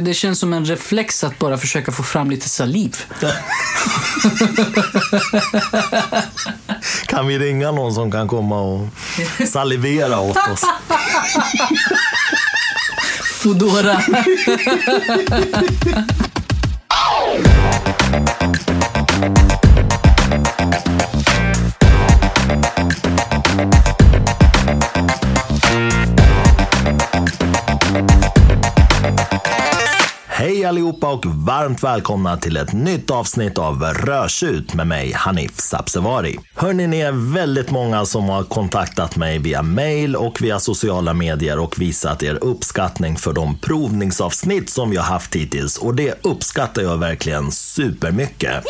Det känns som en reflex att bara försöka få fram lite saliv. Kan vi ringa någon som kan komma och salivera åt oss? Foodora. allihopa och varmt välkomna till ett nytt avsnitt av Rörsut med mig Hanif Sabsevari. Hörni, ni är väldigt många som har kontaktat mig via mail och via sociala medier och visat er uppskattning för de provningsavsnitt som vi har haft hittills och det uppskattar jag verkligen supermycket.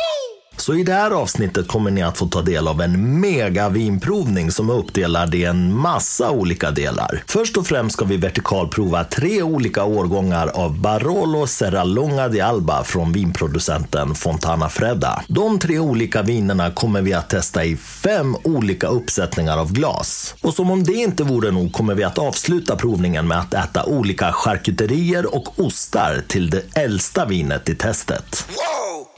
Så i det här avsnittet kommer ni att få ta del av en mega vinprovning som är uppdelad i en massa olika delar. Först och främst ska vi vertikalprova tre olika årgångar av Barolo Serralonga di Alba från vinproducenten Fontana Fredda. De tre olika vinerna kommer vi att testa i fem olika uppsättningar av glas. Och som om det inte vore nog kommer vi att avsluta provningen med att äta olika charkuterier och ostar till det äldsta vinet i testet.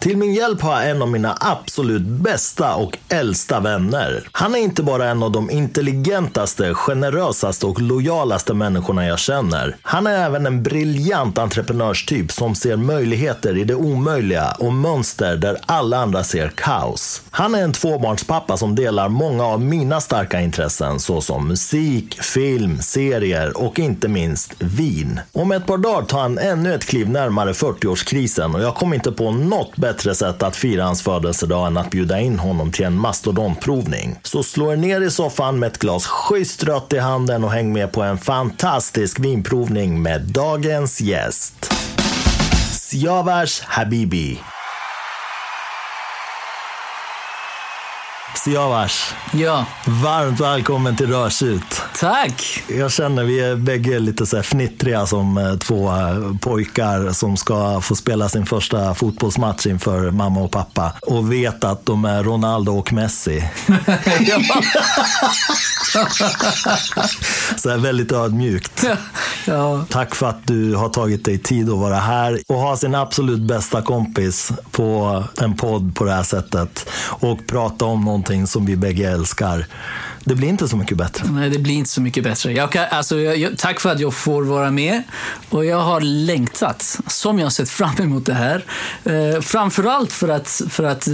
Till min hjälp har jag en av mina absolut bästa och äldsta vänner. Han är inte bara en av de intelligentaste, generösaste och lojalaste människorna jag känner. Han är även en briljant entreprenörstyp som ser möjligheter i det omöjliga och mönster där alla andra ser kaos. Han är en tvåbarnspappa som delar många av mina starka intressen såsom musik, film, serier och inte minst vin. Om ett par dagar tar han ännu ett kliv närmare 40-årskrisen och jag kommer inte på något bättre sätt att fira hans födelsedag än att bjuda in honom till en mastodontprovning. Så slå er ner i soffan med ett glas schysst rött i handen och häng med på en fantastisk vinprovning med dagens gäst. Siavash Habibi. Siavash, Ja, varmt välkommen till Rörsut. tack. Jag känner vi är bägge lite så här fnittriga som eh, två eh, pojkar som ska få spela sin första fotbollsmatch inför mamma och pappa och vet att de är Ronaldo och Messi. Så här väldigt ödmjukt. Ja, Tack för att du har tagit dig tid att vara här och ha sin absolut bästa kompis på en podd på det här sättet och prata om någonting som vi bägge älskar. Det blir inte så mycket bättre. nej, det blir inte så mycket bättre. Jag kan, alltså, jag, tack för att jag får vara med. Och jag har längtat, som jag har sett fram emot det här. Eh, framförallt för att, för att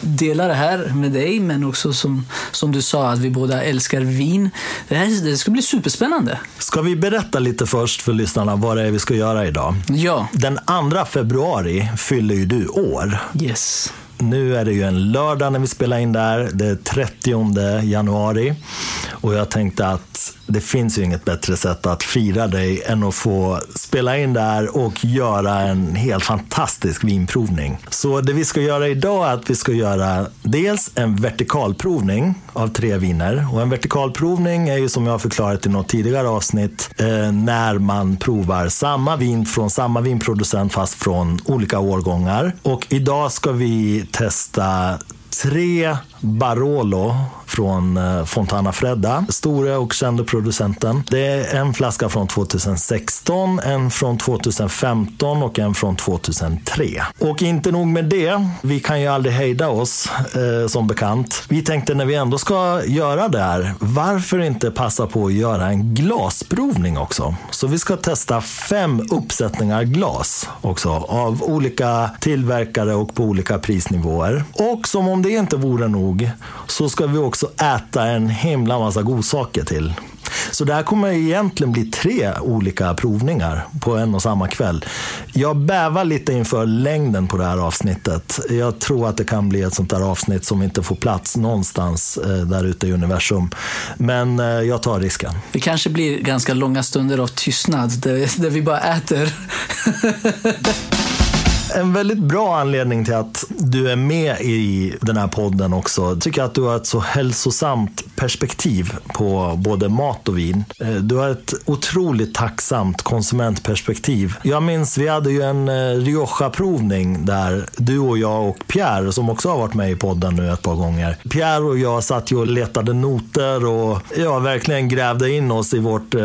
dela det här med dig, men också som, som du sa, att vi båda älskar vin. Det, här, det ska bli superspännande. Ska vi berätta lite först för lyssnarna vad det är vi ska göra idag? Ja, Den 2 februari fyller ju du år. yes. Nu är det ju en lördag när vi spelar in där. Det är 30 januari. Och jag tänkte att det finns ju inget bättre sätt att fira dig än att få spela in där och göra en helt fantastisk vinprovning. Så det vi ska göra idag är att vi ska göra dels en vertikalprovning av tre viner. Och en vertikalprovning är ju som jag har förklarat i något tidigare avsnitt eh, när man provar samma vin från samma vinproducent fast från olika årgångar. Och idag ska vi testa tre Barolo från eh, Fontana Fredda, stora och kända producenten. Det är en flaska från 2016, en från 2015 och en från 2003. Och inte nog med det, vi kan ju aldrig hejda oss eh, som bekant. Vi tänkte när vi ändå ska göra det här, varför inte passa på att göra en glasprovning också? Så vi ska testa fem uppsättningar glas också av olika tillverkare och på olika prisnivåer. Och som om det inte vore nog så ska vi också äta en himla massa godsaker till. Så det här kommer egentligen bli tre olika provningar på en och samma kväll. Jag bävar lite inför längden på det här avsnittet. Jag tror att det kan bli ett sånt där avsnitt som inte får plats någonstans eh, där ute i universum. Men eh, jag tar risken. Det kanske blir ganska långa stunder av tystnad där vi bara äter. En väldigt bra anledning till att du är med i den här podden också. Jag tycker att du har ett så hälsosamt perspektiv på både mat och vin. Eh, du har ett otroligt tacksamt konsumentperspektiv. Jag minns, vi hade ju en eh, Rioja-provning där du och jag och Pierre, som också har varit med i podden nu ett par gånger. Pierre och jag satt ju och letade noter och ja, verkligen grävde in oss i vårt eh,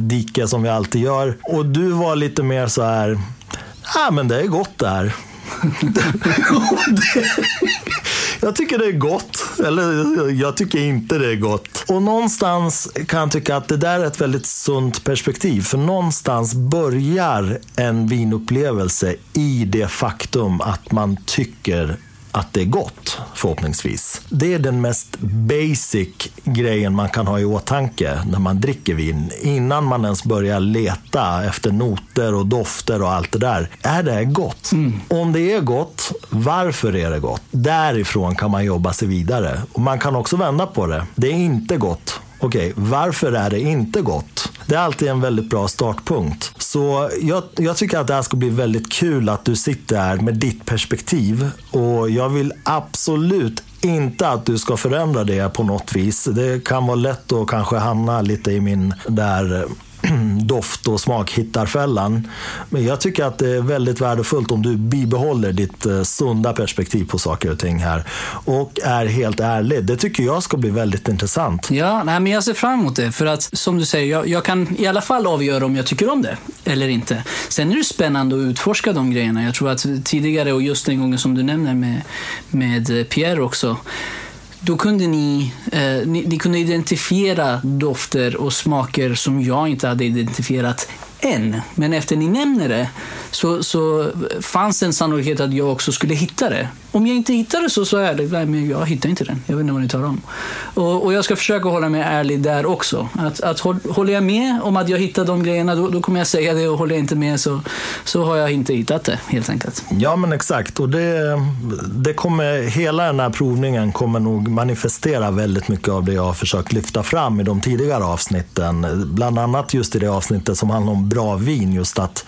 dike som vi alltid gör. Och du var lite mer så här, ah, men det är gott det här. jag tycker det är gott. Eller jag tycker inte det är gott. Och någonstans kan jag tycka att det där är ett väldigt sunt perspektiv. För någonstans börjar en vinupplevelse i det faktum att man tycker att det är gott, förhoppningsvis. Det är den mest basic grejen man kan ha i åtanke när man dricker vin. Innan man ens börjar leta efter noter och dofter och allt det där. Är det gott? Mm. Om det är gott, varför är det gott? Därifrån kan man jobba sig vidare. Och man kan också vända på det. Det är inte gott. Okej, okay, varför är det inte gott? Det är alltid en väldigt bra startpunkt. Så jag, jag, tycker att det här ska bli väldigt kul att du sitter här med ditt perspektiv. Och jag vill absolut inte att du ska förändra det på något vis. Det kan vara lätt att kanske hamna lite i min där eh, doft och smakhittarfällan. Men jag tycker att det är väldigt värdefullt om du bibehåller ditt eh, sunda perspektiv på saker och ting här. Och är helt ärlig. Det tycker jag ska bli väldigt intressant. Ja, nej, men jag ser fram emot det. För att som du säger, jag, jag, kan i alla fall avgöra om jag tycker om det eller inte. Sen är det spännande att utforska de grejerna. Jag tror att tidigare, och just den gången som du nämner med, med eh, Pierre också, då kunde ni, eh, ni, ni, kunde identifiera dofter och smaker som jag inte hade identifierat än. Men efter ni nämner det så, så fanns det en sannolikhet att jag också skulle hitta det. Om jag inte hittar det så så är det, men jag hittar inte den. Jag vet inte vad ni tar om. Och, och jag ska försöka hålla mig ärlig där också. Att, att håller jag med om att jag hittar de grejerna, då, då, kommer jag säga det. Och håller jag inte med så, så har jag inte hittat det, helt enkelt. Ja, men exakt. Och det, det kommer, hela den här provningen kommer nog manifestera väldigt mycket av det jag har försökt lyfta fram i de tidigare avsnitten. Bland annat just i det avsnittet som handlar om bra vin. Just att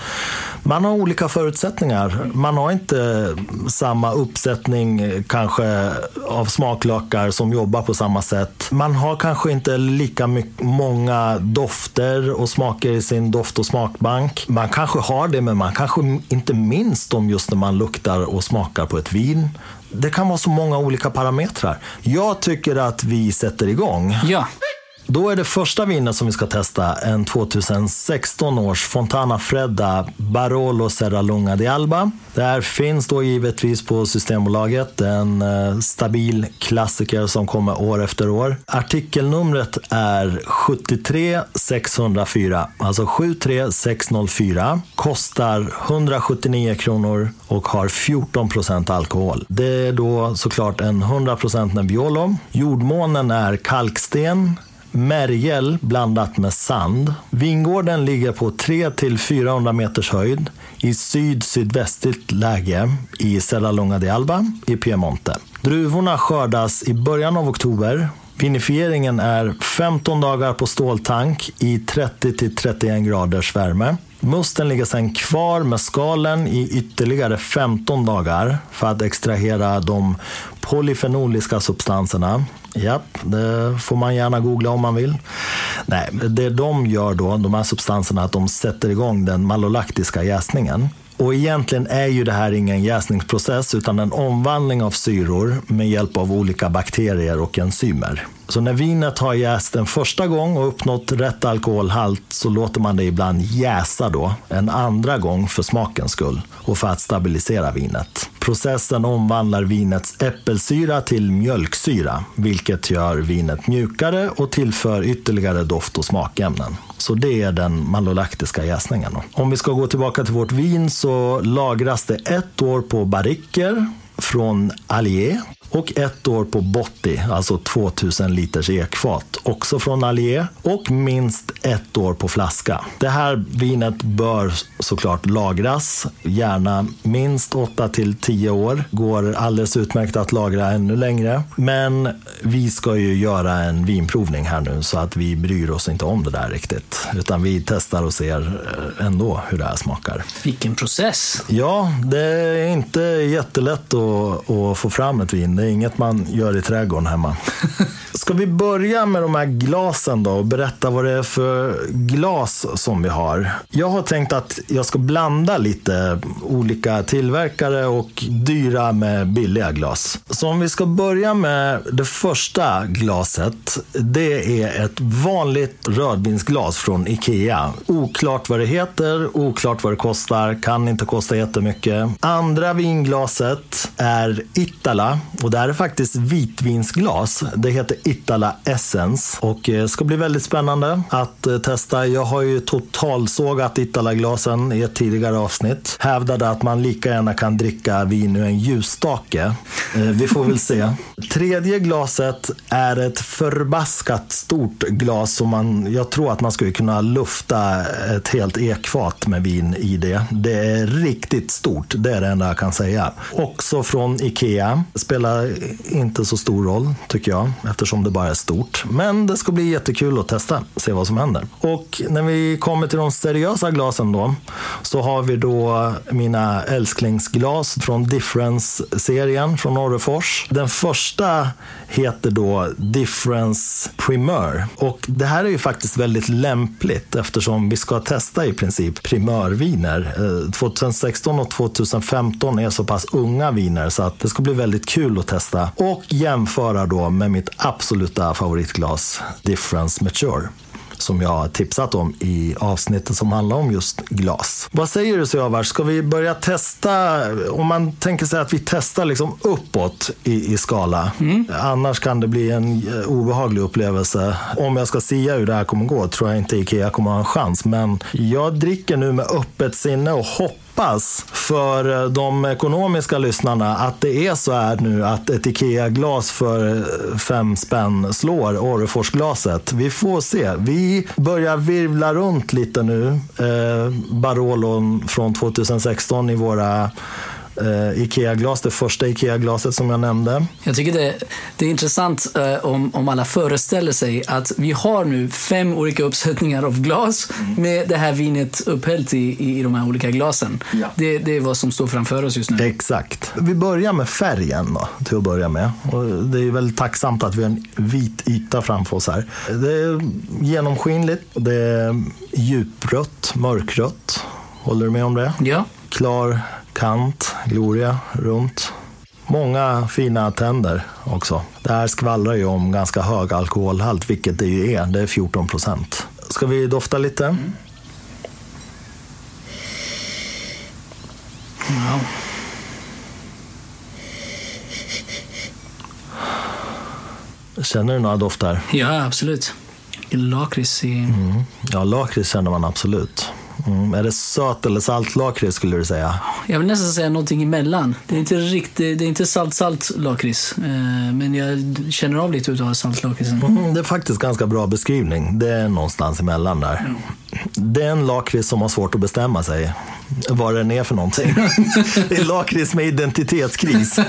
man har olika förutsättningar. Man har inte samma uppsättning Eh, kanske av smaklökar som jobbar på samma sätt. Man har kanske inte lika mycket, många dofter och smaker i sin doft och smakbank. Man kanske har det, men man kanske inte minns dem just när man luktar och smakar på ett vin. Det kan vara så många olika parametrar. Jag tycker att vi sätter igång. Ja. Då är det första vinet som vi ska testa en 2016 års Fontana Fredda Barolo Serra Lunga di Alba. Det här finns då givetvis på Systembolaget. En eh, stabil klassiker som kommer år efter år. Artikelnumret är 73604, alltså 73604. Kostar 179 kronor och har 14 procent alkohol. Det är då såklart en 100 procent Nebbiolo. Jordmånen är kalksten märgel blandat med sand. Vingården ligger på 300-400 meters höjd i syd-sydvästligt läge i Serralonga di Alba i Piemonte. Druvorna skördas i början av oktober. Vinifieringen är 15 dagar på ståltank i 30-31 graders värme. Musten ligger sedan kvar med skalen i ytterligare 15 dagar för att extrahera de polyfenoliska substanserna. Japp, det får man gärna googla om man vill. Nej, det de gör då, de här substanserna, att de sätter igång den malolaktiska jäsningen. Och egentligen är ju det här ingen jäsningsprocess utan en omvandling av syror med hjälp av olika bakterier och enzymer. Så när vinet har jäst en första gång och uppnått rätt alkoholhalt så låter man det ibland jäsa då en andra gång för smakens skull och för att stabilisera vinet. Processen omvandlar vinets äppelsyra till mjölksyra, vilket gör vinet mjukare och tillför ytterligare doft och smakämnen. Så det är den malolaktiska jäsningen. Om vi ska gå tillbaka till vårt vin så lagras det ett år på barriker från Allier och ett år på Botti, alltså 2000 liters ekfat, också från Allier och minst ett år på flaska. Det här vinet bör såklart lagras, gärna minst 8 till 10 år. Går alldeles utmärkt att lagra ännu längre. Men vi ska ju göra en vinprovning här nu så att vi bryr oss inte om det där riktigt. Utan vi testar och ser ändå hur det här smakar. Vilken process! Ja, det är inte jättelätt att, att få fram ett vin. Det är inget man gör i trädgården hemma. Ska vi börja med de här glasen då och berätta vad det är för glas som vi har? Jag har tänkt att jag ska blanda lite olika tillverkare och dyra med billiga glas. Så om vi ska börja med det första glaset. Det är ett vanligt rödvinsglas från Ikea. Oklart vad det heter, oklart vad det kostar, kan inte kosta jättemycket. Andra vinglaset är Itala och det här är faktiskt vitvinsglas. Det heter Itala Essence och det ska bli väldigt spännande att eh, testa. Jag har ju totalsågat Itala-glasen i ett tidigare avsnitt. Hävdade att man lika gärna kan dricka vin ur en ljusstake. Eh, vi får väl se. Tredje glaset är ett förbaskat stort glas som man, jag tror att man skulle kunna lufta ett helt ekfat med vin i det. Det är riktigt stort, det är det enda jag kan säga. Också från Ikea. Spelar inte så stor roll tycker jag eftersom det bara är stort. Men det ska bli jättekul att testa, se vad som händer. Och när vi kommer till de seriösa glasen då, så har vi då mina älsklingsglas från Difference-serien från Orrefors. Den första heter då Difference Primör. Och det här är ju faktiskt väldigt lämpligt eftersom vi ska testa i princip primörviner. Eh, 2016 och 2015 är så pass unga viner så att det ska bli väldigt kul att testa och jämföra då med mitt absoluta favoritglas Difference Mature som jag har tipsat om i avsnittet som handlar om just glas. Vad säger du Siavash, ska vi börja testa, om man tänker sig att vi testar liksom uppåt i, i skala. Mm. Annars kan det bli en eh, obehaglig upplevelse. Om jag ska sia hur det här kommer gå tror jag inte Ikea kommer ha en chans. Men jag dricker nu med öppet sinne och hoppas hoppas för eh, de ekonomiska lyssnarna att det är så här nu att ett IKEA-glas för eh, fem spänn slår Orreforsglaset. Vi får se. Vi börjar virvla runt lite nu. Eh, Barolon från 2016 i våra eh, Ikea-glas, det första Ikea-glaset som jag nämnde. Jag tycker det, det är intressant eh, om, om alla föreställer sig att vi har nu fem olika uppsättningar av glas med det här vinet upphällt i, i de här olika glasen. Ja. Det, det är vad som står framför oss just nu. Exakt. Vi börjar med färgen då, till att börja med. Och det är väldigt tacksamt att vi har en vit yta framför oss här. Det är genomskinligt, det är djuprött, mörkrött. Håller du med om det? Ja. Klar kant, gloria runt. Många fina tänder också. Det här skvallrar ju om ganska hög alkoholhalt, vilket det ju är. Det är 14 procent. Ska vi dofta lite? Mm. Ja. Känner du några dofter? Ja, absolut. Lakrits i... Mm. Ja, lakrits känner man absolut. Mm, är det söt eller salt lakrits skulle du säga? Jag vill nästan säga någonting emellan. Det är inte riktigt, det är inte salt-salt lakrits. Eh, men jag känner av lite utav saltlakritsen. Mm, det är faktiskt ganska bra beskrivning. Det är någonstans emellan där. Mm. Det är en lakrits som har svårt att bestämma sig vad den är för någonting. det är lakrits med identitetskris.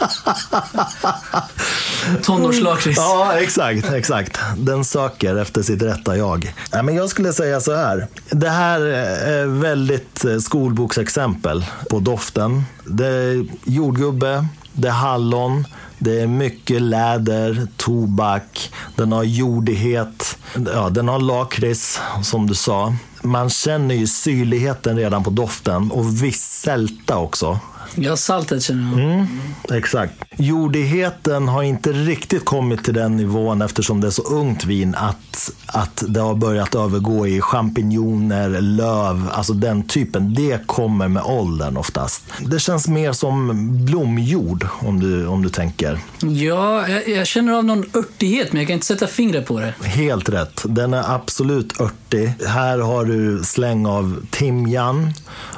Tonårslakrits. Ja, exakt, exakt. Den söker efter sitt rätta jag. Ja, men jag skulle säga så här. Det här är väldigt eh, skolboksexempel på doften. Det är jordgubbe, det är hallon, det är mycket läder, tobak, den har jordighet, ja, den har lakrits som du sa. Man känner ju syrligheten redan på doften och viss sälta också. Ja, saltet känner jag. Mm, exakt. Jordigheten har inte riktigt kommit till den nivån eftersom det är så ungt vin att, att det har börjat övergå i champinjoner, löv, alltså den typen. Det kommer med åldern oftast. Det känns mer som blomjord om du, om du tänker. Ja, jag, jag känner av någon örtighet men jag kan inte sätta fingret på det. Helt rätt. Den är absolut örtig. Här har du släng av timjan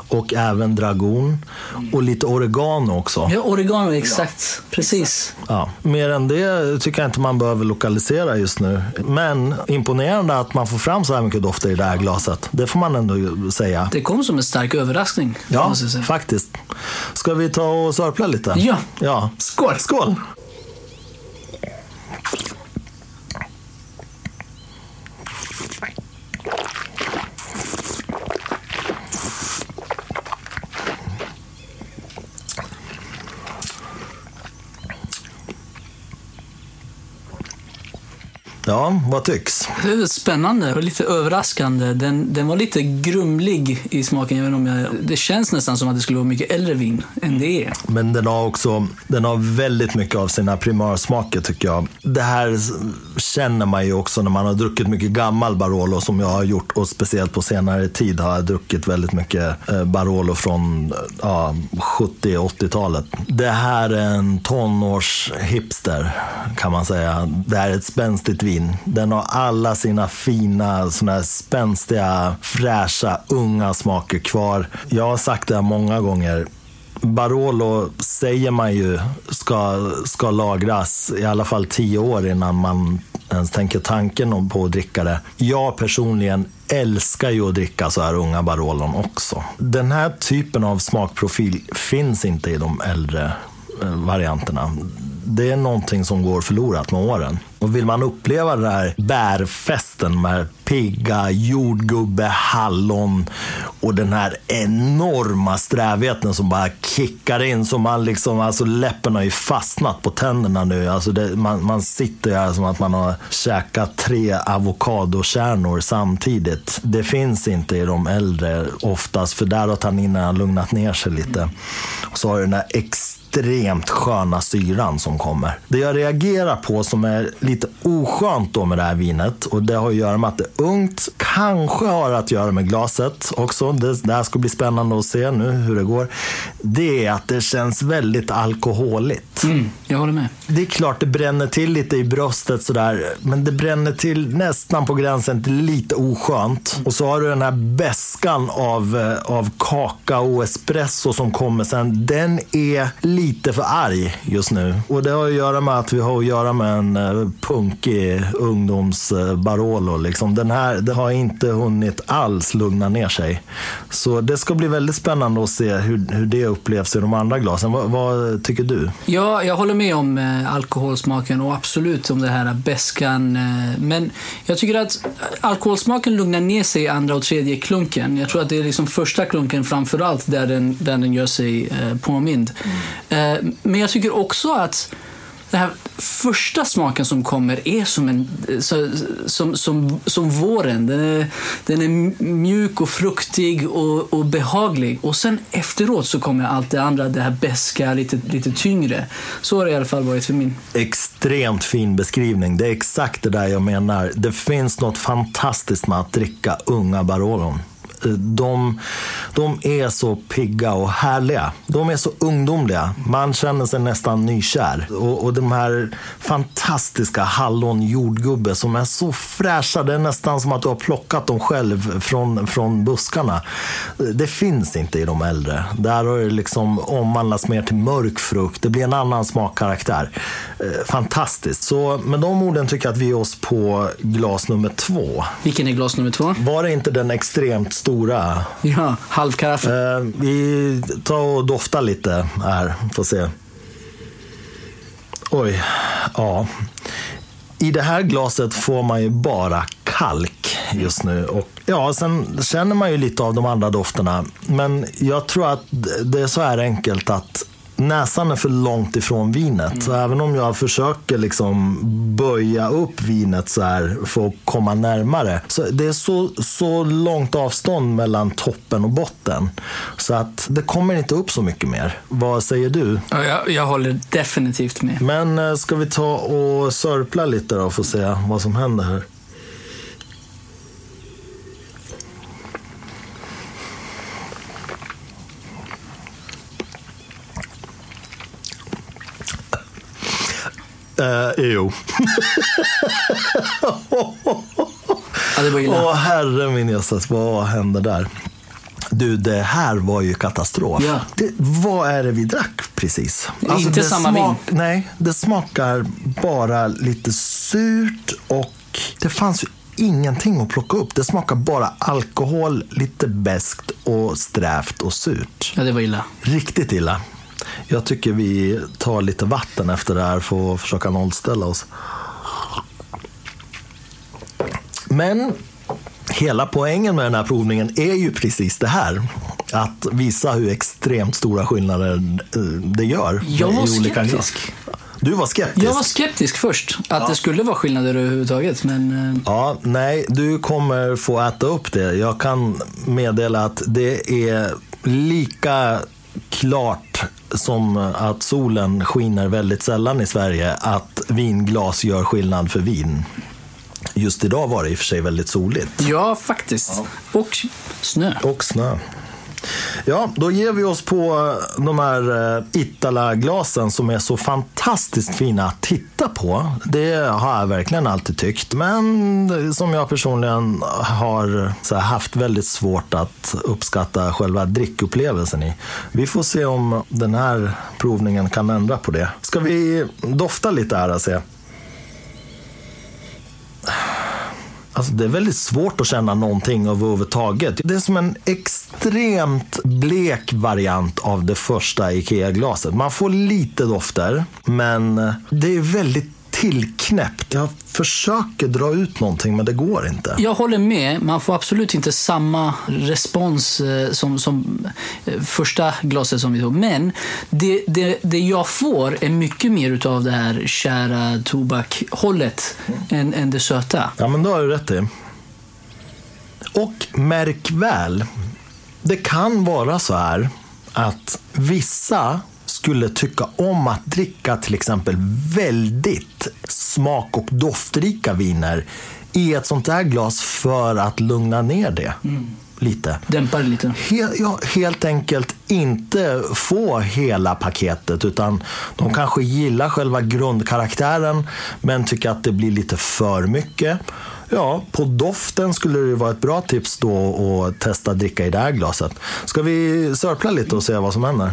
och även dragon. Och lite oregano också. Ja, oregano, exakt. Precis. Ja, mer än det tycker jag inte man behöver lokalisera just nu. Men imponerande att man får fram så här mycket dofter i det här glaset. Det får man ändå säga. Det kom som en stark överraskning. Ja, faktiskt. Ska vi ta och sörpla lite? Ja. ja. Skål! Skål! Ja, vad tycks? Spännande och lite överraskande. Den, den var lite grumlig i smaken. Även om jag, det känns nästan som att det skulle vara mycket äldre vin än det är. Men den har också den har väldigt mycket av sina primärsmaker tycker jag. Det här känner man ju också när man har druckit mycket gammal Barolo som jag har gjort och speciellt på senare tid har jag druckit väldigt mycket eh, Barolo från ja, 70-80-talet. Det här är en tonårshipster kan man säga. Det här är ett spänstigt vin. Den har alla sina fina, såna här spänstiga, fräscha, unga smaker kvar. Jag har sagt det här många gånger. Barolo säger man ju ska, ska lagras i alla fall tio år innan man ens tänker tanken på att dricka det. Jag personligen älskar ju att dricka så här unga Barolon också. Den här typen av smakprofil finns inte i de äldre eh, varianterna. Det är någonting som går förlorat med åren. Och vill man uppleva den här bärfesten med pigga jordgubbe, hallon och den här enorma strävheten som bara kickar in. Så man liksom, alltså läppen har ju fastnat på tänderna nu. Alltså det, man, man sitter här som att man har käkat tre avokadokärnor samtidigt. Det finns inte i de äldre oftast, för där har tanninen lugnat ner sig lite. Och så har du den här extremt sköna syran som kommer. Det jag reagerar på som är lite oskönt då med det här vinet och det har att göra med att det är ungt. Kanske har att göra med glaset också. Det, det här ska bli spännande att se nu hur det går. Det är att det känns väldigt alkoholigt. Mm, jag håller med. Det är klart det bränner till lite i bröstet sådär, men det bränner till nästan på gränsen till lite oskönt. Och så har du den här beskan av, eh, av kakao och espresso som kommer sen. Den är lite för arg just nu. Och det har att göra med att vi har att göra med en eh, punkig ungdoms-Barolo. Liksom. Den här det har inte hunnit alls lugna ner sig. Så det ska bli väldigt spännande att se hur, hur det upplevs i de andra glasen. Vad, vad tycker du? Ja, jag håller med om eh, alkoholsmaken och absolut om det här beskan. Eh, men jag tycker att alkoholsmaken lugnar ner sig i andra och tredje klunken. Jag tror att det är liksom första klunken framför allt där den, där den gör sig eh, påmind. Eh, men jag tycker också att den här första smaken som kommer är som, en, eh, som, som, som våren. Den är, den är mjuk och fruktig och, och behaglig. Och sen efteråt så kommer allt det andra, det här beska, lite, lite tyngre. Så har det i alla fall varit för min. Extremt fin beskrivning. Det är exakt det där jag menar. Det finns något fantastiskt med att dricka unga Barolon de, de är så pigga och härliga. De är så ungdomliga. Man känner sig nästan nykär. Och, och de här fantastiska hallon jordgubbe som är så fräscha. Det är nästan som att du har plockat dem själv från, från buskarna. Det finns inte i de äldre. Där har det liksom omvandlats mer till mörk frukt. Det blir en annan smakkaraktär. Fantastiskt. Så med de orden tycker jag att vi är oss på glas nummer två. Vilken är glas nummer två? Var det inte den extremt stora stora. Ja, halvkaffe. Eh, vi tar och doftar lite här, får se. Oj, ja. I det här glaset får man ju bara kalk just nu. Och ja, sen känner man ju lite av de andra dofterna. Men jag tror att det är så här enkelt att näsan är för långt ifrån vinet. Mm. Så även om jag försöker liksom böja upp vinet så här för att komma närmare. Så det är så, så långt avstånd mellan toppen och botten. Så att det kommer inte upp så mycket mer. Vad säger du? Ja, jag, jag håller definitivt med. Men eh, ska vi ta och sörpla lite då och få se vad som händer här? Uh, jo. ja, det var illa. Åh, herre min jösses, vad hände där? Du, det här var ju katastrof. Ja. Det, vad är det vi drack precis? Alltså, Inte samma vin. Nej, det smakar bara lite surt och det fanns ju ingenting att plocka upp. Det smakar bara alkohol, lite beskt och strävt och surt. Ja, det var illa. Riktigt illa. Jag tycker vi tar lite vatten efter det här för att försöka nollställa oss. Men hela poängen med den här provningen är ju precis det här. Att visa hur extremt stora skillnader eh, det gör. Jag var skeptisk. Du var skeptisk? Jag var skeptisk först, att det skulle vara skillnader överhuvudtaget. Men eh, Ja, nej, du kommer få äta upp det. Jag kan meddela att det är lika klart som att solen skiner väldigt sällan i Sverige att vinglas gör skillnad för vin. Just idag var det i och för sig väldigt soligt. ja, faktiskt. Och snö. Och snö. Ja, då ger vi oss på eh, de här eh, Itala-glasen som är så fantastiskt fina att titta på. Det har jag verkligen alltid tyckt. Men som jag personligen har eh, så här, haft väldigt svårt att uppskatta själva drickupplevelsen i. Vi får se om den här provningen kan ändra på det. Ska vi dofta lite här och se? Alltså det är väldigt svårt att känna någonting överhuvudtaget. Det är som en extremt blek variant av det första IKEA-glaset. Man får lite dofter, men det är väldigt tillknäppt. Jag försöker dra ut någonting, men det går inte. Jag håller med. Man får absolut inte samma respons eh, som, som eh, första glaset som vi tog. Men det, det, det jag får är mycket mer av det här kära tobakhållet än, än det söta. Ja, men då har du rätt i. Och märk väl, det kan vara så här att vissa skulle tycka om att dricka till exempel väldigt smak och doftrika viner i ett sånt här glas för att lugna ner det lite. Dämpar det lite. He- ja, helt enkelt inte få hela paketet utan de kanske gillar själva grundkaraktären men tycker att det blir lite för mycket. Ja, på doften skulle det vara ett bra tips då att testa dricka i det här glaset. Ska vi sörpla lite och se vad som händer?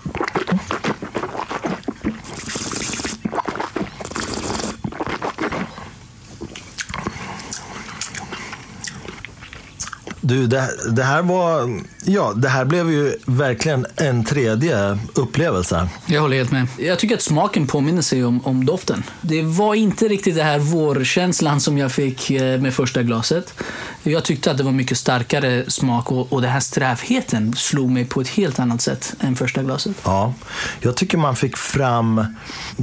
Du, det, det här var... Ja, det här blev ju verkligen en tredje upplevelse. Jag håller helt med. Jag tycker att smaken påminner sig om, om doften. Det var inte riktigt det här vårkänslan som jag fick eh, med första glaset. Jag tyckte att det var mycket starkare smak och, och den här strävheten slog mig på ett helt annat sätt än första glaset. Ja, jag tycker man fick fram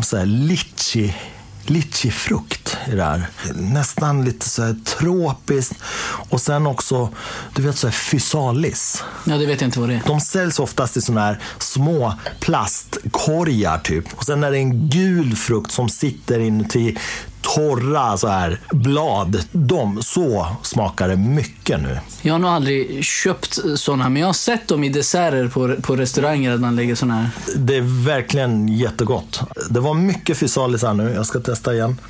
så här litchi, litchifrukt i det här. Nästan lite så här tropiskt. Och sen också, du vet så här fysalis. Ja, det vet jag inte vad det är. De säljs oftast i såna här små plastkorgar typ. Och sen är det en gul frukt som sitter inuti torra så här blad. De, så smakar det mycket nu. Jag har nog aldrig köpt sådana, men jag har sett dem i desserter på, på restauranger att man lägger sådana här. Det är verkligen jättegott. Det var mycket fysalis här nu. Jag ska testa igen.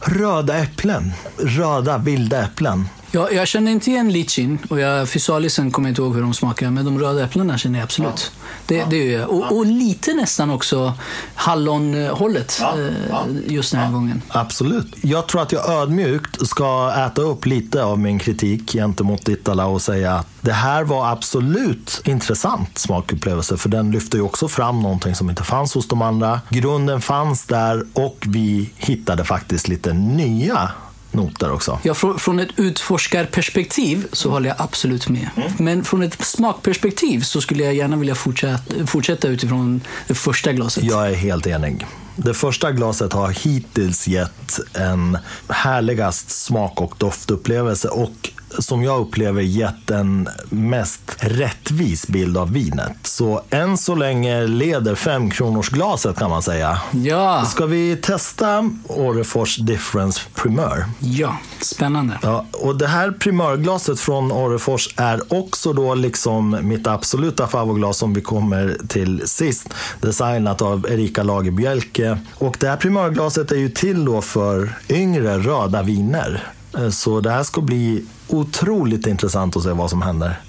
Röda äpplen. Röda vilda äpplen. Jag, jag känner inte igen lichin och jag, fysalisen kommer jag inte ihåg hur de smakar, men de röda äpplena känner jag absolut. Det, det gör jag. Och, och lite nästan också hallonhållet eh, just den här gången. Absolut. Jag tror att jag ödmjukt ska äta upp lite av min kritik gentemot Itala och säga att det här var absolut intressant smakupplevelse för den lyfter ju också fram någonting som inte fanns hos de andra. Grunden fanns där och vi hittade faktiskt lite nya noter också. Ja, från, från ett utforskarperspektiv så håller jag absolut med. Men från ett smakperspektiv så skulle jag gärna vilja fortsätta, fortsätta utifrån det första glaset. Jag är helt enig. Det första glaset har hittills gett en härligast smak och doftupplevelse och som jag upplever gett en mest rättvis bild av vinet. Så än så länge leder femkronorsglaset kan man säga. Ja. Ska vi testa Orrefors Difference Primör? Ja, spännande. Ja, och det här primörglaset från Orrefors är också då liksom mitt absoluta favoritglas som vi kommer till sist. Designat av Erika Lagerbjälke. Och det här primörglaset är ju till då för yngre röda viner. Eh, så det här ska bli otroligt intressant att se vad som händer.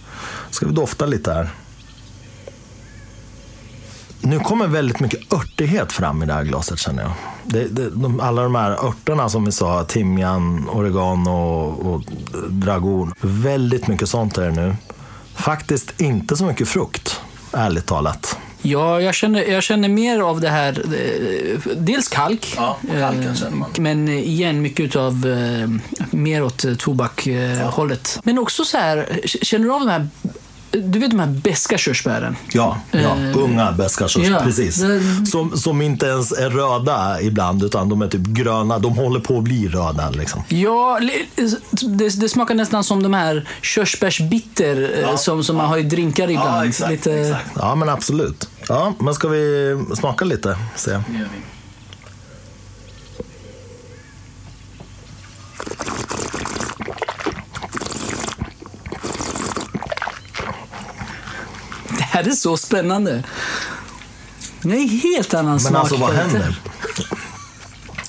Ska vi dofta lite här. Nu kommer väldigt mycket örtighet fram i det här glaset känner jag. Det, det, de, alla de här örterna som vi sa, timjan, oregano och, och dragon. Väldigt mycket sånt är det nu. Faktiskt inte så mycket frukt, ärligt talat. Ja, jag känner, jag känner mer av det här. eh, Dels kalk. Ja, kalken eh, känner man. Men igen, mycket av mer åt eh, tobakhållet. Men också så här, känner du av de här, du vet de här beska körsbären? Ja, ja Eh, unga beska körsbär, ja, precis. det- Som, som inte ens är röda ibland, utan de är typ gröna. De håller på att bli röda. Liksom. Ja, det, det smakar nästan som de här körsbärsbitter eh, som, som man har i drinkar ibland. Lite, Ja, men absolut. Ja, men ska vi smaka lite? Se. Det här är så spännande. Det är helt annan Men smak. alltså, vad händer?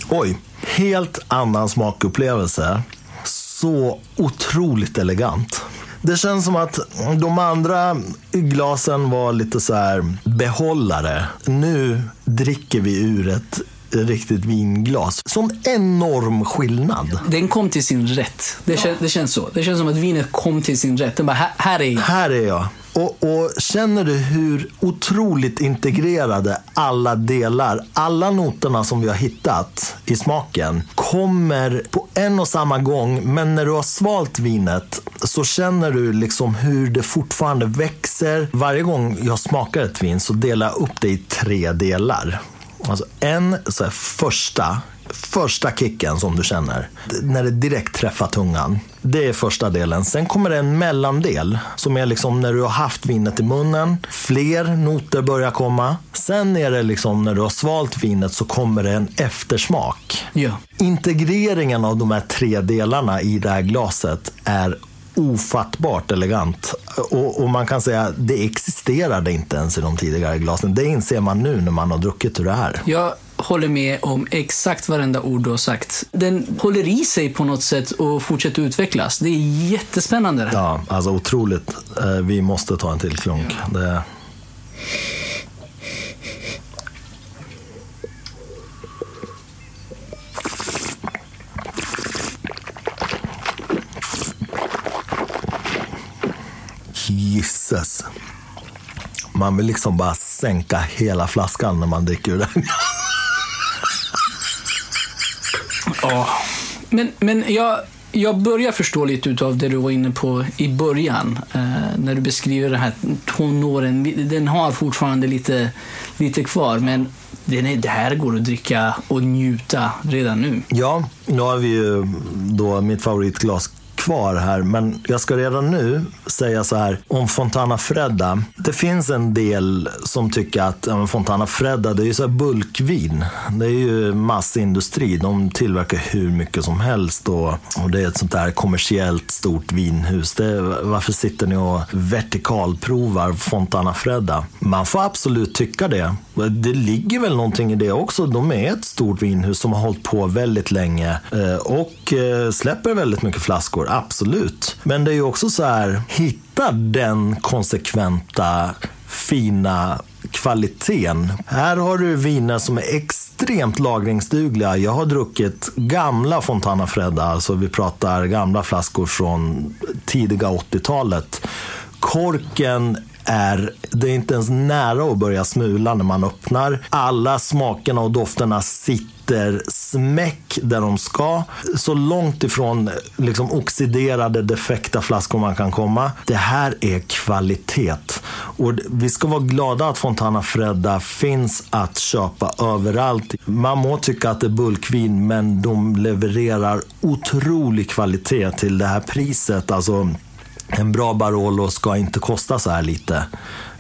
Oj, helt annan smakupplevelse. Så otroligt elegant. Det känns som att de andra glasen var lite så här behållare. Nu dricker vi ur ett riktigt vinglas. Sån enorm skillnad. Den kom till sin rätt. Det, kän, det känns så. Det känns som att vinet kom till sin rätt. Den bara, här, här är jag. Här är jag. Och, och känner du hur otroligt integrerade alla delar, alla noterna som vi har hittat i smaken kommer på en och samma gång. Men när du har svalt vinet så känner du liksom hur det fortfarande växer. Varje gång jag smakar ett vin så delar jag upp det i tre delar. Alltså en så här, första första kicken som du känner, när det direkt träffar tungan. Det är första delen. Sen kommer det en mellandel som är liksom när du har haft vinet i munnen. Fler noter börjar komma. Sen är det liksom när du har svalt vinet så kommer det en eftersmak. Ja. Integreringen av de här tre delarna i det här glaset är ofattbart elegant. Och, och man kan säga att det existerade inte ens i de tidigare glasen. Det inser man nu när man har druckit ur det här. Jag håller med om exakt varenda ord du har sagt. Den håller i sig på något sätt och fortsätter utvecklas. Det är jättespännande. det här. Ja, alltså otroligt. Eh, Vi måste ta en till klunk. Det... Gisses. Man vill liksom bara sänka hela flaskan när man dricker ur den. Ja. Men, men jag, jag börjar förstå lite av det du var inne på i början. Eh, när du beskriver den här tonåren. Den har fortfarande lite, lite kvar, men den är, det här går att dricka och njuta redan nu. Ja, nu har vi ju då mitt favoritglas kvar här, men jag ska redan nu säga så här om Fontana Fredda. Det finns en del som tycker att ja, Fontana Fredda, det är ju så här bulkvin. Det är ju massindustri. De tillverkar hur mycket som helst och, och det är ett sånt där kommersiellt stort vinhus. Det, varför sitter ni och vertikalprovar Fontana Fredda? Man får absolut tycka det. Det ligger väl någonting i det också. De är ett stort vinhus som har hållit på väldigt länge eh, och eh, släpper väldigt mycket flaskor, absolut. Men det är ju också så här, hitta den konsekventa, fina kvaliteten. Här har du viner som är extremt lagringsdugliga. Jag har druckit gamla Fontana Fredda, alltså vi pratar gamla flaskor från tidiga 80-talet. Korken är, det är inte ens nära att börja smula när man öppnar. Alla smakerna och dofterna sitter smäck där de ska. Så långt ifrån liksom, oxiderade, defekta flaskor man kan komma. Det här är kvalitet. Och vi ska vara glada att Fontana Fredda finns att köpa överallt. Man må tycka att det är bulkvin, men de levererar otrolig kvalitet till det här priset. Alltså, en bra Barolo ska inte kosta så här lite.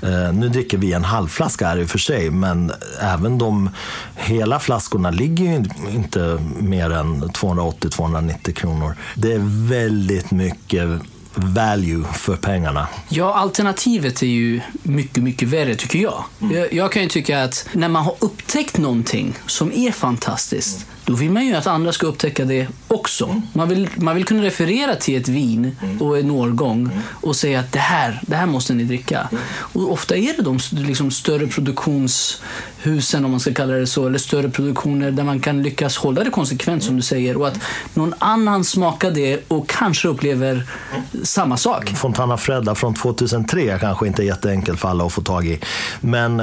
Uh, nu dricker vi en halvflaska här i och för sig, men även de hela flaskorna ligger ju inte mer än 280-290 kronor. Det är väldigt mycket value för pengarna. Ja, alternativet är ju mycket, mycket värre tycker jag. Mm. jag. Jag kan ju tycka att när man har upptäckt någonting som är fantastiskt, då vill man ju att andra ska upptäcka det också. Mm. Man, vill, man vill kunna referera till ett vin mm. och en årgång mm. och säga att det här, det här måste ni dricka. Och ofta är det de liksom, större produktionshusen, om man ska kalla det så, eller större produktioner där man kan lyckas hålla det konsekvent som du säger och att någon annan smakar det och kanske upplever samma sak. Fontana Fredda från 2003 kanske inte är jätteenkelt för alla att få tag i. Men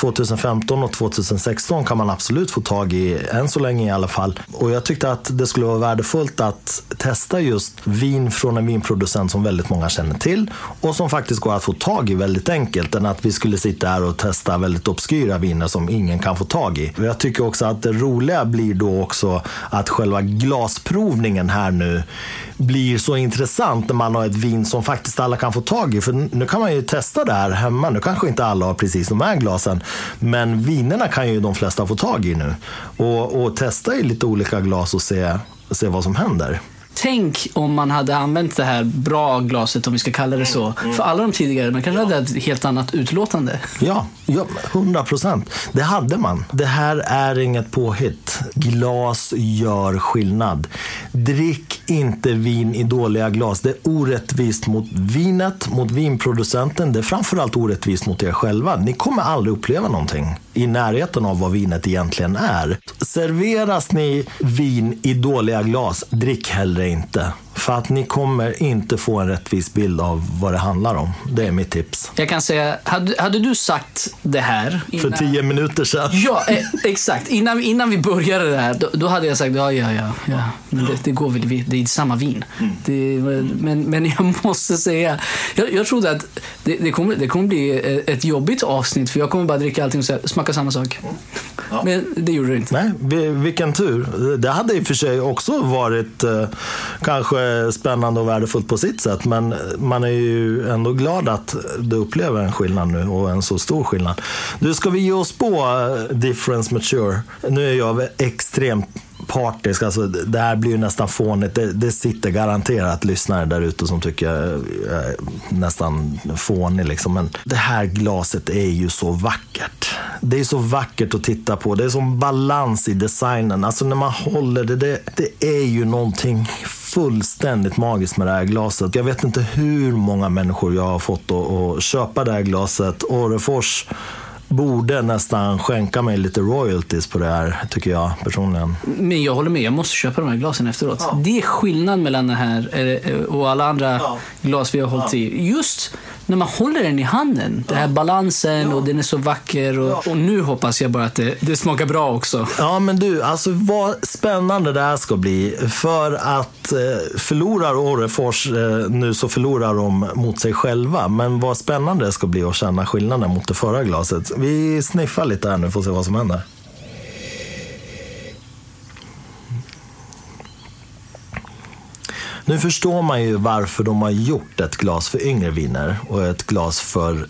2015 och 2016 kan man absolut få tag i, än så länge i alla fall. Och jag tyckte att det skulle vara värdefullt att testa just vin från en vinproducent som väldigt många känner till och som faktiskt går att få tag i väldigt enkelt än att vi skulle sitta här och testa väldigt obskyra viner som ingen kan få tag i. Jag tycker också att det roliga blir då också att själva glasprovningen här nu blir så intressant när man har ett vin som faktiskt alla kan få tag i. För nu kan man ju testa det här hemma. Nu kanske inte alla har precis de här glasen, men vinerna kan ju de flesta få tag i nu. Och, och testa i lite olika glas och se, se vad som händer. Tänk om man hade använt det här bra glaset, om vi ska kalla det så, för alla de tidigare. Man kanske hade ett helt annat utlåtande. Ja, ja 100 procent. Det hade man. Det här är inget påhitt. Glas gör skillnad. Drick inte vin i dåliga glas. Det är orättvist mot vinet, mot vinproducenten. Det är framförallt orättvist mot er själva. Ni kommer aldrig uppleva någonting i närheten av vad vinet egentligen är. Serveras ni vin i dåliga glas, drick hellre inte. För att ni kommer inte få en rättvis bild av vad det handlar om. Det är mitt tips. Jag kan säga, hade, hade du sagt det här... Innan... För tio minuter sedan. Ja, eh, exakt. Innan, innan vi började det här, då, då hade jag sagt ja, ja, ja. ja. Men det, det går väl, det är samma vin. Det, men, men jag måste säga, jag, jag trodde att det, det, kommer, det kommer bli ett jobbigt avsnitt, för jag kommer bara dricka allting och smaka samma sak. Ja. Men det gjorde det inte. Nej, vilken tur. Det hade i och för sig också varit eh, kanske Eh, spännande och värdefullt på sitt sätt. Men man är ju ändå glad att du upplever en skillnad nu och en så stor skillnad. Du, ska vi ge oss på eh, Difference Mature? Nu är jag extremt partisk. Alltså, det här blir ju nästan fånigt. Det, det sitter garanterat lyssnare där ute som tycker jag är eh, nästan fånig. Liksom. Men det här glaset är ju så vackert. Det är så vackert att titta på. Det är som balans i designen. Alltså när man håller det, det, det är ju någonting fullständigt magiskt med det här glaset. Jag vet inte hur många människor jag har fått att, att köpa det här glaset. Orrefors borde nästan skänka mig lite royalties på det här, tycker jag personligen. Men jag håller med, jag måste köpa de här glasen efteråt. Ja. Det är skillnad mellan det här eh, och alla andra ja. glas vi har hållit ja. i. Just när man håller den i handen. Den här balansen och den är så vacker. Och, och nu hoppas jag bara att det, det, smakar bra också. Ja, men du, alltså vad spännande det här ska bli. För att eh, förlorar Orrefors eh, nu så förlorar de mot sig själva. Men vad spännande det ska bli att känna skillnaden mot det förra glaset. Vi sniffar lite här nu att se vad som händer. Nu förstår man ju varför de har gjort ett glas för yngre viner och ett glas för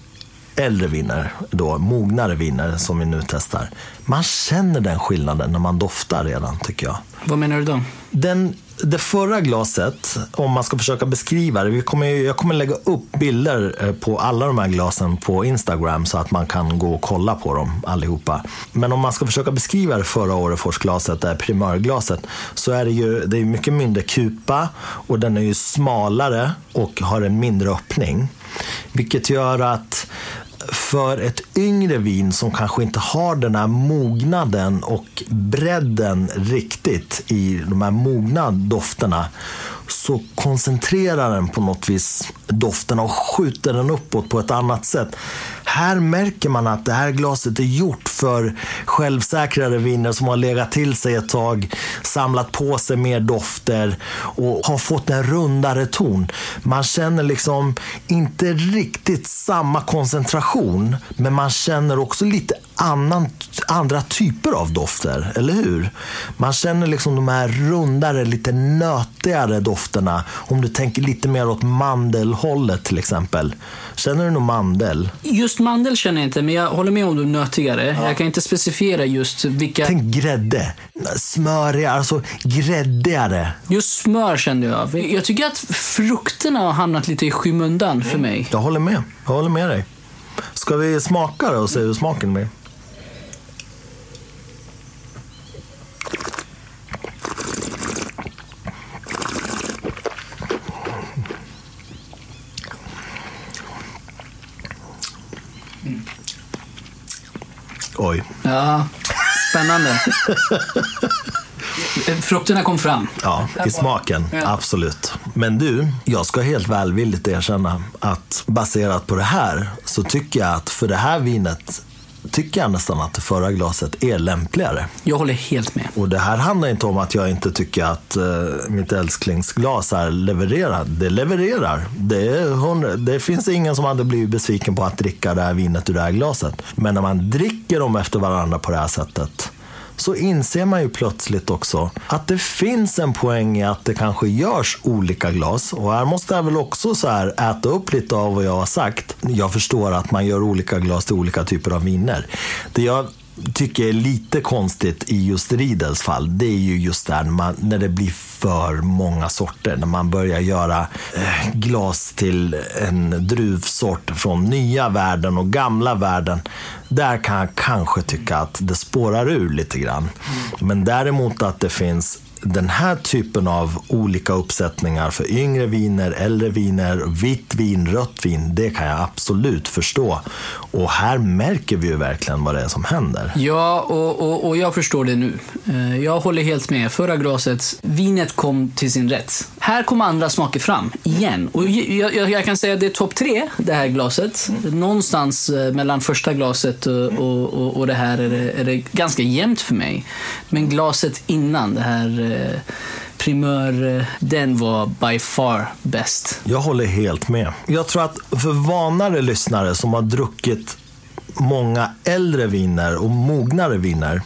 äldre viner, då, mognare viner som vi nu testar. Man känner den skillnaden när man doftar redan, tycker jag. Vad menar du då? Den det förra glaset, om man ska försöka beskriva det. Vi kommer, jag kommer lägga upp bilder eh, på alla de här glasen på Instagram så att man kan gå och kolla på dem allihopa. Men om man ska försöka beskriva det förra året Forsglaset, det här primörglaset, så är det ju det är mycket mindre kupa och den är ju smalare och har en mindre öppning. Vilket gör att för ett yngre vin som kanske inte har den här mognaden och bredden riktigt i de här mogna dofterna så koncentrerar den på något vis doften och skjuter den uppåt på ett annat sätt. Här märker man att det här glaset är gjort för självsäkrare viner som har legat till sig ett tag, samlat på sig mer dofter och har fått en rundare ton. Man känner liksom inte riktigt samma koncentration, men man känner också lite annan, andra typer av dofter, eller hur? Man känner liksom de här rundare, lite nötigare dofterna. Om du tänker lite mer åt mandelhållet till exempel. Känner du någon mandel? Just mandel känner jag inte, men jag håller med om det nötigare. Ja. Jag kan inte specificera just vilka... Tänk grädde. Smörigare, alltså gräddigare. Just smör kände jag. Jag tycker att frukterna har hamnat lite i skymundan för mig. Jag håller med. Jag håller med dig. Ska vi smaka det och se hur smaken blir? Oj. Ja, spännande. Frukterna kom fram. Ja, i smaken. Ja. Absolut. Men du, jag ska helt välvilligt erkänna att baserat på det här så tycker jag att för det här vinet tycker jag nästan att det förra glaset är lämpligare. Jag håller helt med. Och det här handlar inte om att jag inte tycker att uh, mitt älsklingsglas är levererat. Det levererar. Det, är det finns ingen som hade blivit besviken på att dricka det här vinet ur det här glaset. Men när man dricker dem efter varandra på det här sättet så inser man ju plötsligt också att det finns en poäng i att det kanske görs olika glas. Och här måste jag väl också så här äta upp lite av vad jag har sagt. Jag förstår att man gör olika glas till olika typer av viner. Det jag tycker är lite konstigt i just Riedels fall, det är ju just där när, man, när det blir för många sorter. När man börjar göra eh, glas till en druvsort från nya världen och gamla världen. Där kan jag kanske tycka att det spårar ur lite grann. Men däremot att det finns den här typen av olika uppsättningar för yngre viner, äldre viner, vitt vin, rött vin, det kan jag absolut förstå. Och här märker vi ju verkligen vad det är som händer. Ja, och, och, och jag förstår det nu. Eh, jag håller helt med. Förra glaset, vinet kom till sin rätt. Här kommer andra smaker fram, igen. Och jag, jag, jag kan säga att det är topp tre, det här glaset. Någonstans eh, mellan första glaset och, och, och det här är det, är det ganska jämnt för mig. Men glaset innan, det här eh, eh, primör, eh, den var by far bäst. Jag håller helt med. Jag tror att för vanare lyssnare som har druckit många äldre viner och mognare viner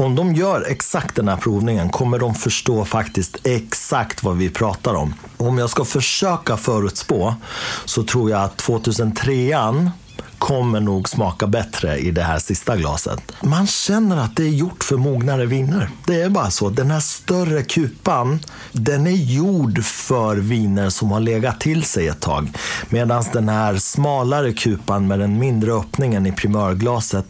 om de gör exakt den här provningen kommer de förstå faktiskt exakt vad vi pratar om. Om jag ska försöka förutspå så tror jag att 2003an kommer nog smaka bättre i det här sista glaset. Man känner att det är gjort för mognare viner. Det är bara så. Den här större kupan, den är gjord för viner som har legat till sig ett tag. Medan den här smalare kupan med den mindre öppningen i primörglaset,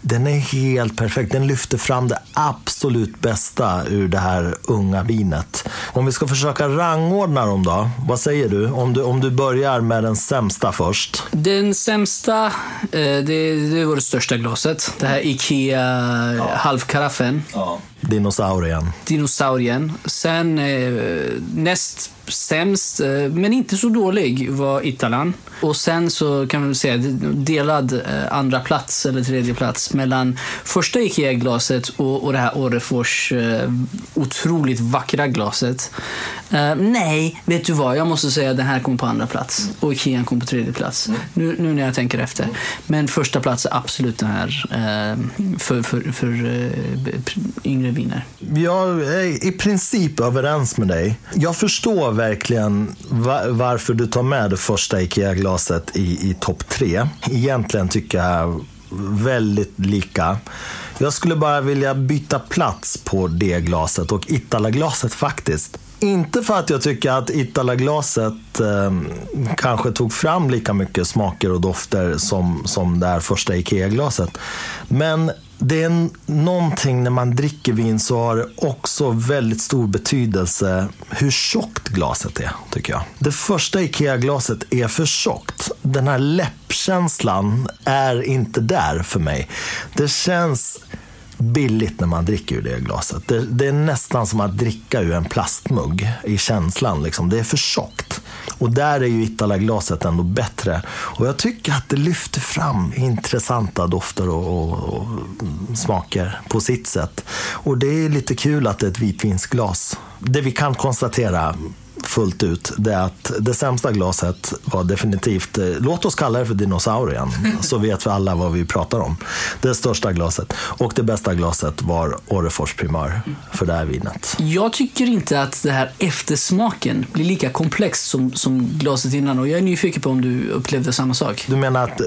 den är helt perfekt. Den lyfter fram det absolut bästa ur det här unga vinet. Om vi ska försöka rangordna dem då, vad säger du? Om du, om du börjar med den sämsta först. Den sämsta Eh, det, det var det största glaset. Det här Ikea ja. halvkaraffen. Ja. Dinosaurien. Dinosaurien. Sen eh, näst sämst, eh, men inte så dålig, var Italan. Och sen så kan man säga delad eh, andra plats eller tredje plats mellan första Ikea-glaset och, och det här Orrefors eh, otroligt vackra glaset. Uh, nej, vet du vad? Jag måste säga att den här kommer på andra plats och Ikea kom på tredje plats. Mm. Nu, nu när jag tänker efter. Men första plats är absolut den här uh, för, för, för uh, yngre vinner. Jag är i princip överens med dig. Jag förstår verkligen varför du tar med det första Ikea-glaset i, i topp tre. Egentligen tycker jag väldigt lika. Jag skulle bara vilja byta plats på det glaset och Itala-glaset faktiskt. Inte för att jag tycker att Itala-glaset eh, kanske tog fram lika mycket smaker och dofter som, som det här första Ikea-glaset. Men det är någonting när man dricker vin så har det också väldigt stor betydelse hur tjockt glaset är, tycker jag. Det första Ikea-glaset är för tjockt. Den här läppkänslan är inte där för mig. Det känns billigt när man dricker ur det glaset. Det, det är nästan som att dricka ur en plastmugg i känslan. Liksom. Det är för tjockt. Och där är ju Itala-glaset ändå bättre. Och jag tycker att det lyfter fram intressanta dofter och, och, och smaker på sitt sätt. Och det är lite kul att det är ett vitvinsglas. Det vi kan konstatera fullt ut, det är att det sämsta glaset var definitivt, eh, låt oss kalla det för dinosaurien, så vet vi alla vad vi pratar om. Det största glaset. Och det bästa glaset var Orrefors Primör för det här vinet. Jag tycker inte att det här eftersmaken blir lika komplex som, som glaset innan och jag är nyfiken på om du upplevde samma sak. Du menar att eh,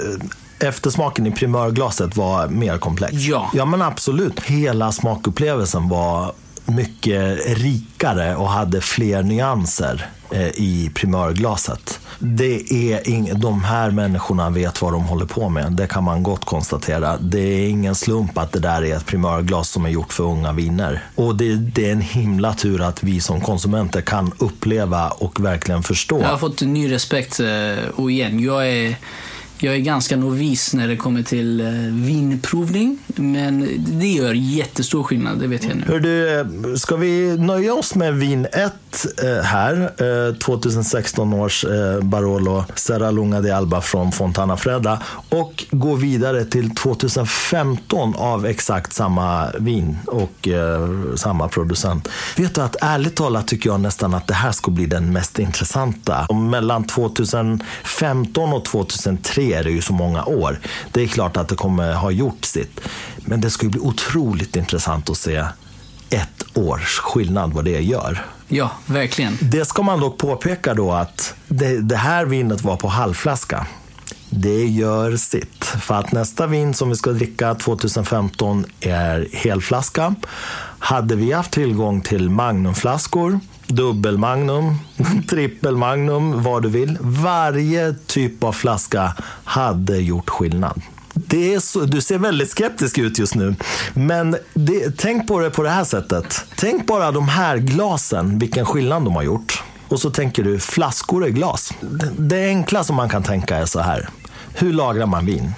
eftersmaken i primörglaset var mer komplex? Ja. Ja, men absolut. Hela smakupplevelsen var mycket rikare och hade fler nyanser eh, i primörglaset. Det är ing- de här människorna vet vad de håller på med. Det kan man gott konstatera. Det är ingen slump att det där är ett primörglas som är gjort för unga viner. Och det, det är en himla tur att vi som konsumenter kan uppleva och verkligen förstå. Jag har fått ny respekt eh, och igen, jag är jag är ganska novis när det kommer till eh, vinprovning, men det gör jättestor skillnad, det vet jag nu. Hör du, eh, ska vi nöja oss med vin 1 eh, här? 2016 års Barolo Serra Lunga de Alba från Fontana Freda. och gå vidare till 2015 av exakt samma vin och samma producent. Vet du att ärligt talat tycker jag nästan att det här ska bli den mest intressanta. Och mellan 2015 och 2003 är det ju så många år. Det är klart att det kommer ha gjort sitt. Men det ska ju bli otroligt intressant att se ett års skillnad vad det gör. Ja, verkligen. Det ska man dock påpeka då att det, det här vinet var på halvflaska. Det gör sitt. För att nästa vin som vi ska dricka 2015 är helflaska. Hade vi haft tillgång till magnumflaskor, dubbelmagnum, trippelmagnum, vad du vill. Varje typ av flaska hade gjort skillnad. Det är så, du ser väldigt skeptisk ut just nu. Men det, tänk på det på det här sättet. Tänk bara de här glasen, vilken skillnad de har gjort. Och så tänker du, flaskor är glas. Det, det enkla som man kan tänka är så här. Hur lagrar man vin?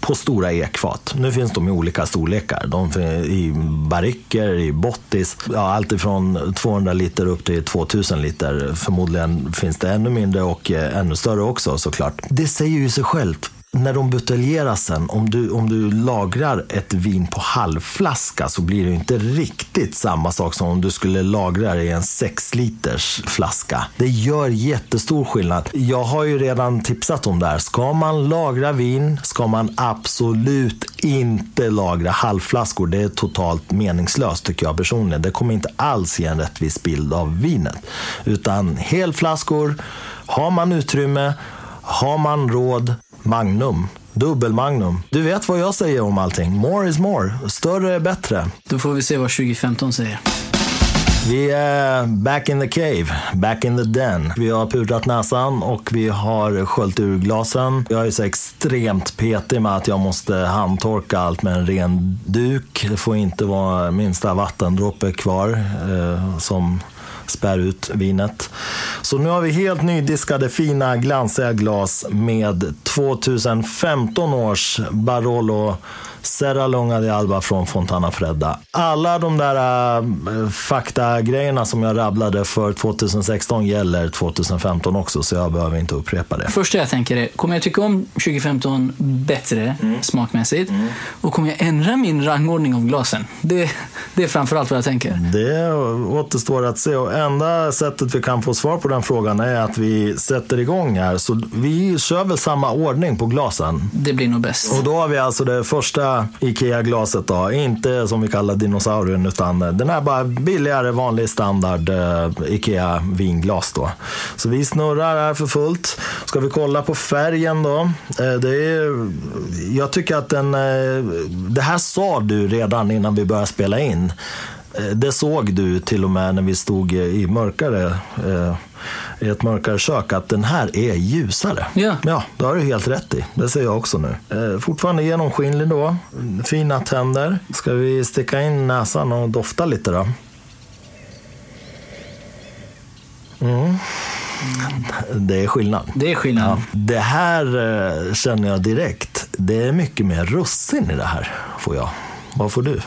På stora ekfat. Nu finns de i olika storlekar. De finns i barriker, i bottis. Ja, allt ifrån 200 liter upp till 2000 liter. Förmodligen finns det ännu mindre och eh, ännu större också såklart. Det säger ju sig självt när de buteljeras sen, om du, om du lagrar ett vin på halvflaska så blir det inte riktigt samma sak som om du skulle lagra det i en 6 liters flaska. Det gör jättestor skillnad. Jag har ju redan tipsat om det här. Ska man lagra vin ska man absolut inte lagra halvflaskor. Det är totalt meningslöst tycker jag personligen. Det kommer inte alls ge en rättvis bild av vinet. Utan helflaskor, har man utrymme, har man råd, Magnum. Dubbelmagnum. Du vet vad jag säger om allting. More is more. Större är bättre. Då får vi se vad 2015 säger. Vi är back in the cave, back in the den. Vi har pudrat näsan och vi har sköljt ur glasen. Jag är så extremt petig med att jag måste handtorka allt med en ren duk. Det får inte vara minsta vattendroppe kvar eh, som spär ut vinet. Så nu har vi helt nydiskade fina glansiga glas med 2015 års Barolo Serra Lunga de Alba från Fontana Fredda. Alla de där äh, faktagrejerna som jag rabblade för 2016 gäller 2015 också, så jag behöver inte upprepa det. Första jag tänker är, kommer jag tycka om 2015 bättre mm. smakmässigt? Mm. Och kommer jag ändra min rangordning av glasen? Det, det är framförallt vad jag tänker. Det återstår att se. Och enda sättet vi kan få svar på den frågan är att vi sätter igång här. Så vi kör väl samma ordning på glasen. Det blir nog bäst. Och då har vi alltså det första Ikea-glaset då. Inte som vi kallar dinosaurien utan den här bara billigare vanlig standard uh, Ikea-vinglas då. Så vi snurrar här för fullt. Ska vi kolla på färgen då. Uh, det är, jag tycker att den, uh, det här sa du redan innan vi började spela in. Det såg du till och med när vi stod i mörkare i ett mörkare kök att den här är ljusare. Ja. ja, det har du helt rätt i. Det ser jag också nu. Eh, fortfarande genomskinlig då. Fina tänder. Ska vi sticka in näsan och dofta lite då? Mm. Det är skillnad. Det är skillnad. Ja. Det här eh, känner jag direkt. Det är mycket mer russin i det här, får jag. Vad får du?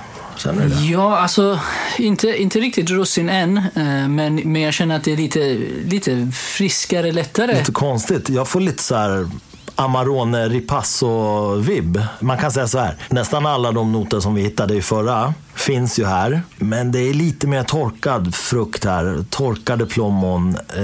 Känner du det? Ja, alltså inte, inte riktigt russin än, eh, men, men jag känner att det är lite, lite friskare, lättare. Lite konstigt. Jag får lite så här Amarone Ripasso-vibb. Man kan säga så här, nästan alla de noter som vi hittade i förra finns ju här. Men det är lite mer torkad frukt här. Torkade plommon, eh,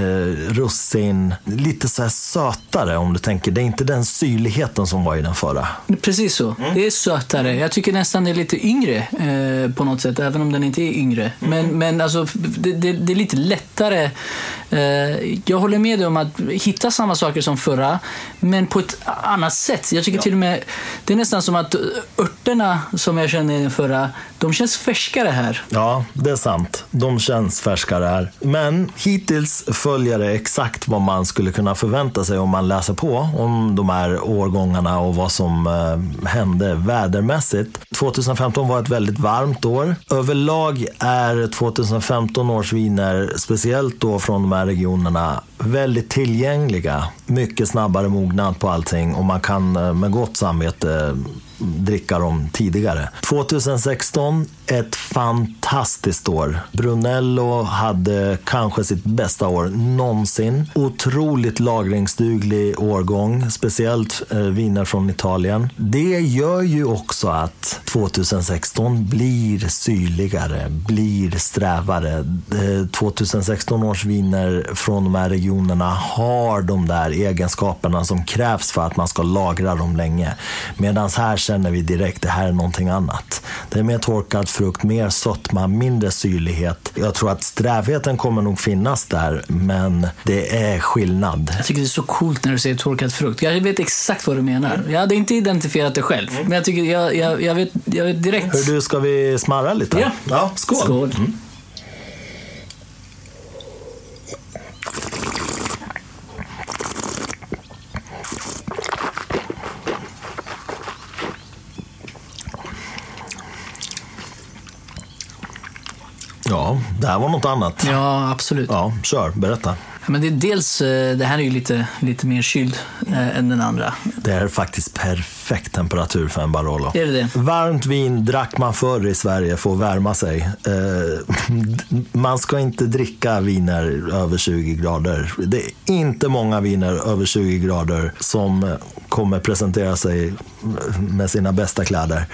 russin. Lite så här sötare om du tänker. Det är inte den syrligheten som var i den förra. Precis så. Mm. Det är sötare. Jag tycker nästan det är lite yngre eh, på något sätt, även om den inte är yngre. Mm. Men, men alltså, det, det, det är lite lättare. Eh, jag håller med dig om att hitta samma saker som förra, men på ett annat sätt. Jag tycker till och med, det är nästan som att örterna som jag kände i den förra, de känns färskare här. Ja, det är sant. De känns färskare här. Men hittills följer det exakt vad man skulle kunna förvänta sig om man läser på om de här årgångarna och vad som eh, hände vädermässigt. 2015 var ett väldigt varmt år. Överlag är 2015 års viner, speciellt då från de här regionerna, väldigt tillgängliga. Mycket snabbare mognad på allting och man kan eh, med gott samvete dricka dem tidigare. 2016, ett fantastiskt år. Brunello hade kanske sitt bästa år någonsin. Otroligt lagringsduglig årgång, speciellt eh, viner från Italien. Det gör ju också att 2016 blir syrligare, blir strävare. Eh, 2016 års viner från de här regionerna har de där egenskaperna som krävs för att man ska lagra dem länge. Medan här känner vi direkt det här är någonting annat. Det är mer torkad frukt, mer sötma, mindre syrlighet. Jag tror att strävheten kommer nog finnas där, men det är skillnad. Jag tycker det är så coolt när du säger torkad frukt. Jag vet exakt vad du menar. Jag hade inte identifierat det själv, men jag, tycker, jag, jag, jag, vet, jag vet direkt. Hur du, ska vi smarra lite? Ja. ja skål! Skål. Ja, det här var något annat. Ja, absolut. Ja, kör, berätta. Men det är dels, eh, det här är ju lite, lite mer kyld eh, än den andra. Det är faktiskt perfekt temperatur för en Barolo. Är det det? Varmt vin drack man förr i Sverige för att värma sig. Eh, man ska inte dricka viner över 20 grader. Det är inte många viner över 20 grader som kommer presentera sig med sina bästa kläder.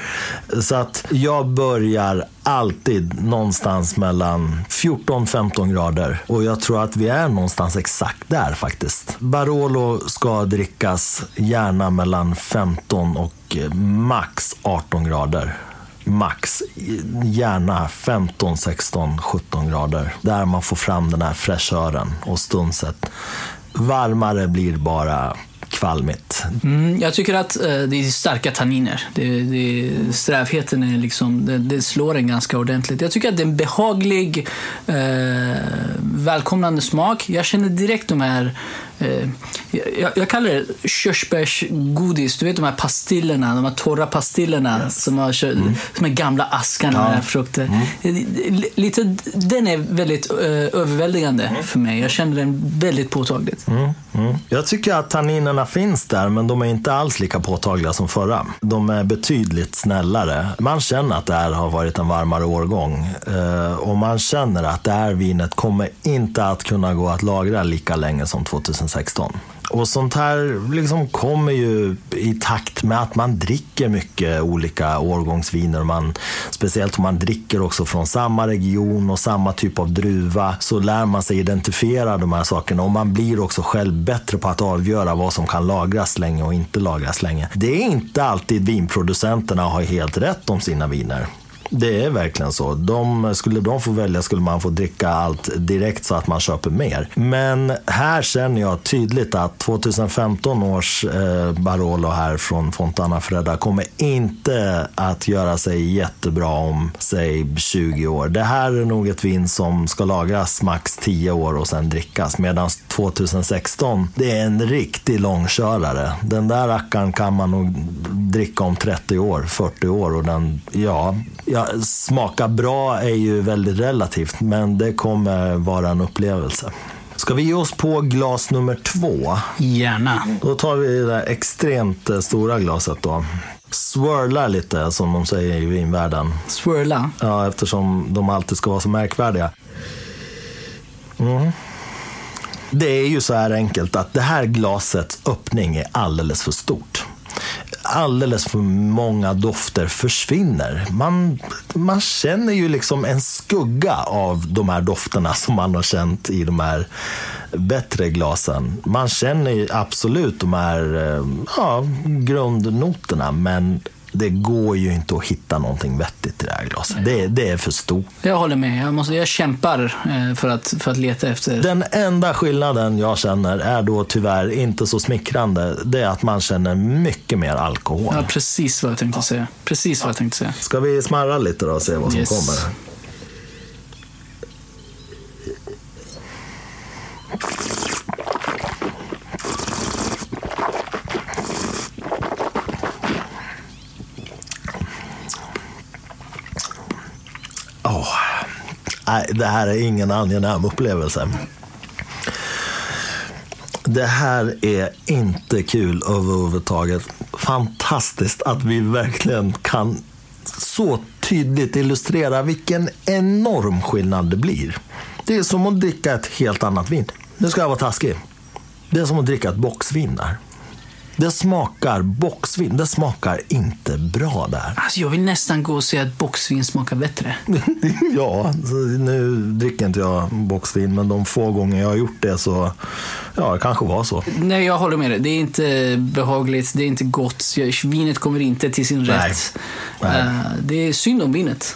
Så att jag börjar alltid någonstans mellan 14-15 grader. Och jag tror att vi är någonstans exakt där faktiskt. Barolo ska drickas gärna mellan 15 och eh, max 18 grader. Max. Gärna 15, 16, 17 grader. Där man får fram den här fräschören och stunset. Varmare blir bara kvalmigt. Mm, jag tycker att eh, det är starka tanniner. Det, det, strävheten är liksom, det, det, slår en ganska ordentligt. Jag tycker att det är en behaglig, eh, välkomnande smak. Jag känner direkt de här eh, jag, jag, kallar det körsbärsgodis. Du vet de här pastillerna, de här torra pastillerna yes. som, har, mm. som är gamla askarna ja. med frukter. Mm. Lite, den är väldigt uh, överväldigande mm. för mig. Jag känner den väldigt påtagligt. Mm. Jag tycker att tanninerna finns där, men de är inte alls lika påtagliga som förra. De är betydligt snällare. Man känner att det här har varit en varmare årgång uh, och man känner att det här vinet kommer inte att kunna gå att lagra lika länge som 16. Och sånt här liksom kommer ju i takt med att man dricker mycket olika årgångsviner. Man, speciellt om man dricker också från samma region och samma typ av druva så lär man sig identifiera de här sakerna och man blir också själv bättre på att avgöra vad som kan lagras länge och inte lagras länge. Det är inte alltid vinproducenterna har helt rätt om sina viner. Det är verkligen så. De, skulle de få välja skulle man få dricka allt direkt så att man köper mer. Men här känner jag tydligt att 2015 års eh, Barolo här från Fontana Fredda kommer inte att göra sig jättebra om, säg 20 år. Det här är nog ett vin som ska lagras max 10 år och sen drickas. Medan 2016, det är en riktig långkörare. Den där rackaren kan man nog dricka om 30 år, 40 år och den, ja, ja smaka bra är ju väldigt relativt, men det kommer vara en upplevelse. Ska vi ge oss på glas nummer två? Gärna. Då tar vi det där extremt stora glaset då. swirlar lite, som de säger i vinvärlden. Swirla. Ja, eftersom de alltid ska vara så märkvärdiga. Mm. Det är ju så här enkelt att det här glasets öppning är alldeles för stort. Alldeles för många dofter försvinner. Man, man känner ju liksom en skugga av de här dofterna som man har känt i de här bättre glasen. Man känner ju absolut de här eh, ja, grundnoterna, men det går ju inte att hitta någonting vettigt i det här glaset. Det, det är för stort. Jag håller med. Jag, måste, jag kämpar eh, för att, för att leta efter... Den enda skillnaden jag känner är då tyvärr inte så smickrande. Det är att man känner mycket mer alkohol. Ja, precis vad jag tänkte säga. Precis vad jag tänkte säga. Ska vi smarra lite då och se vad som Yes. kommer? Nej, det här är ingen angenäm upplevelse. Det här är inte kul överhuvudtaget. Fantastiskt att vi verkligen kan så tydligt illustrera vilken enorm skillnad det blir. Det är som att dricka ett helt annat vin. Nu ska jag vara taskig. Det är som att dricka ett boxvin där. Det smakar boxvin. Det smakar inte bra där. Alltså, jag vill nästan gå och säga att boxvin smakar bättre. ja, så nu dricker inte jag boxvin, men de få gånger jag har gjort det så, ja, det kanske var så. Nej, jag håller med dig. Det är inte behagligt, det är inte gott. Vinet kommer inte till sin Nej. rätt. Nej. Eh, Det är synd om vinet.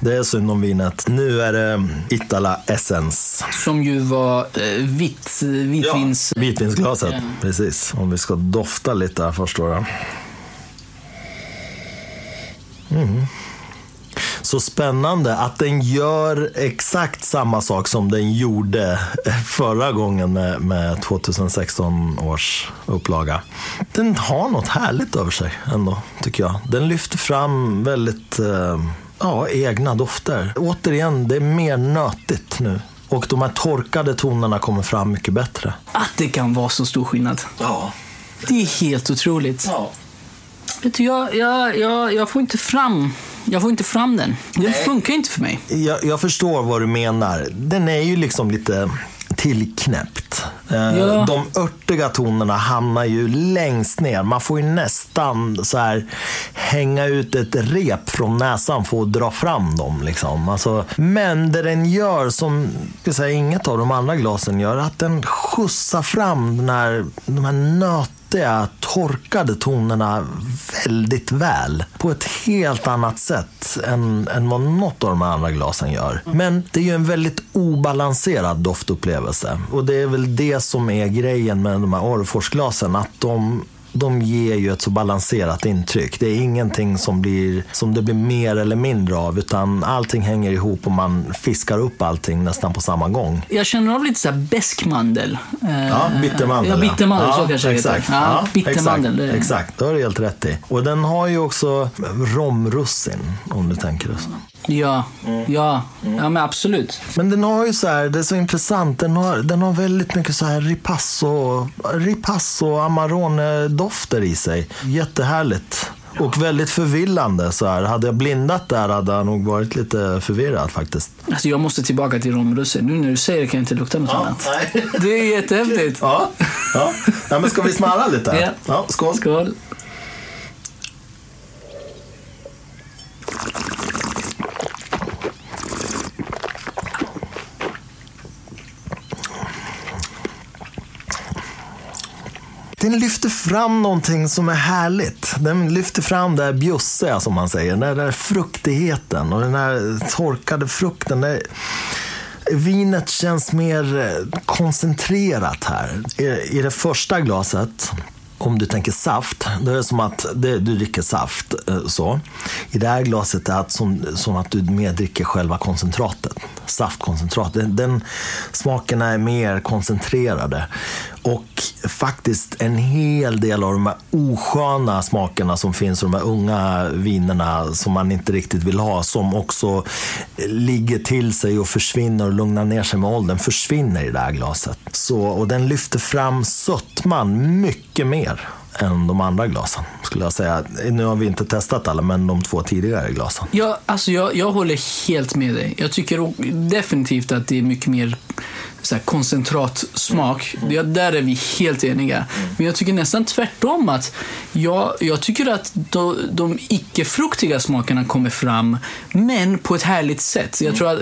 Det är synd om vinet. Nu är det Itala Essence. Som ju var eh, vitt, vitvins... Vitvinsglaset, Ja. precis. Om vi ska dofta lite här först då. Mm. Så spännande att den gör exakt samma sak som den gjorde förra gången med, med 2016 års upplaga. Den har något härligt över sig ändå, tycker jag. Den lyfter fram väldigt eh, ja, egna dofter. Återigen, det är mer nötigt nu. Och de här torkade tonerna kommer fram mycket bättre. Att det kan vara så stor skillnad. Ja. Det är helt otroligt. ja. Vet du, jag, jag, jag, jag, får inte fram, jag får inte fram den. Den funkar inte för mig. Jag, jag förstår vad du menar. Den är ju liksom lite tillknäppt. Eh, Ja. De örtiga tonerna hamnar ju längst ner. Man får ju nästan så här hänga ut ett rep från näsan för att dra fram dem. Liksom. Alltså, men det den gör, som säga, inget av de andra glasen gör, att den skjutsar fram den här, de här nötiga, torkade tonerna väldigt väl. På ett helt annat sätt än, än vad något av de andra glasen gör. Men det är ju en väldigt obalanserad doftupplevelse. Och det är väl det som är grejen med de här Orreforsglasen. Att de de ger ju ett så balanserat intryck. Det är ingenting som, blir, som det blir mer eller mindre av, utan allting hänger ihop och man fiskar upp allting nästan på samma gång. Jag känner av lite så här besk mandel. Eh, Ja, bittermandel. Ja, bittermandel, så kanske exakt. heter. Ja, bittermandel. Exakt, det- exakt, det har du helt rätt i. Och den har ju också romrussin, om du tänker det så. Ja, Mm. ja, ja men absolut. Men den har ju så här, det är så intressant, den har, den har väldigt mycket så här ripasso, ripasso amarone-dofter i sig. Jättehärligt. Och väldigt förvillande. Så här. Hade jag blindat där hade jag nog varit lite förvirrad faktiskt. Alltså jag måste tillbaka till romrussin. Nu när du säger det kan jag inte lukta något annat. nej. Det är jättehäftigt. Ja, ja. ja men ska vi smarra lite? Ja. ja skål. Skål. Den lyfter fram någonting som är härligt. Den lyfter fram det här bjussiga som man säger. Den där, där fruktigheten och den här torkade frukten. Där vinet känns mer eh, koncentrerat här. I, I det första glaset, om du tänker saft, då är det som att det, du dricker saft. Eh, så. I det här glaset är det som, som att du mer dricker själva koncentratet. Saftkoncentratet, Den, den smakerna är mer koncentrerade. Och faktiskt en hel del av de här osköna smakerna som finns i de här unga vinerna som man inte riktigt vill ha, som också ligger till sig och försvinner och lugnar ner sig med åldern, försvinner i det här glaset. Så, och den lyfter fram sötman mycket mer än de andra glasen. Skulle jag säga. Nu har vi inte testat alla, men de två tidigare glasen. Ja, alltså jag, jag håller helt med dig. Jag tycker definitivt att det är mycket mer så här, koncentratsmak. Ja, där är vi helt eniga. Men jag tycker nästan tvärtom. att Jag, jag tycker att de, de icke-fruktiga smakerna kommer fram, men på ett härligt sätt. Jag tror att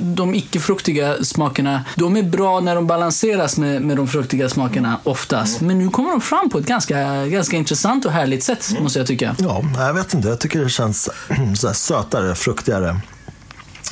de icke-fruktiga smakerna, de är bra när de balanseras med, med de fruktiga smakerna oftast. Men nu kommer de fram på ett ganska, ganska intressant och härligt sätt, måste jag tycka. Ja, jag vet inte. Jag tycker det känns så sötare, fruktigare.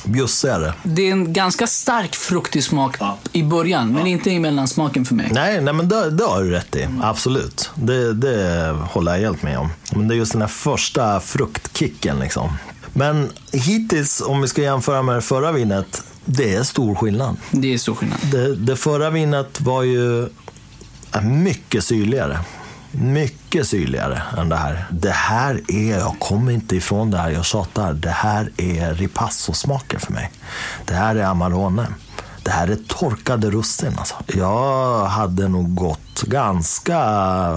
Bjussigare. Det är en ganska stark fruktig smak ja. i början, men inte i mellansmaken för mig. Nej, nej men det, det har du rätt i. Absolut. Det, det håller jag helt med om. Men det är just den här första fruktkicken. Liksom. Men hittills, om vi ska jämföra med det förra vinet, det är stor skillnad. Det är stor skillnad. Det, det förra vinet var ju mycket syrligare mycket syrligare än det här. Det här är, jag kommer inte ifrån det här, jag tjatar. Det här är ripasso-smaker för mig. Det här är Amarone. Det här är torkade russin alltså. Jag hade nog gått ganska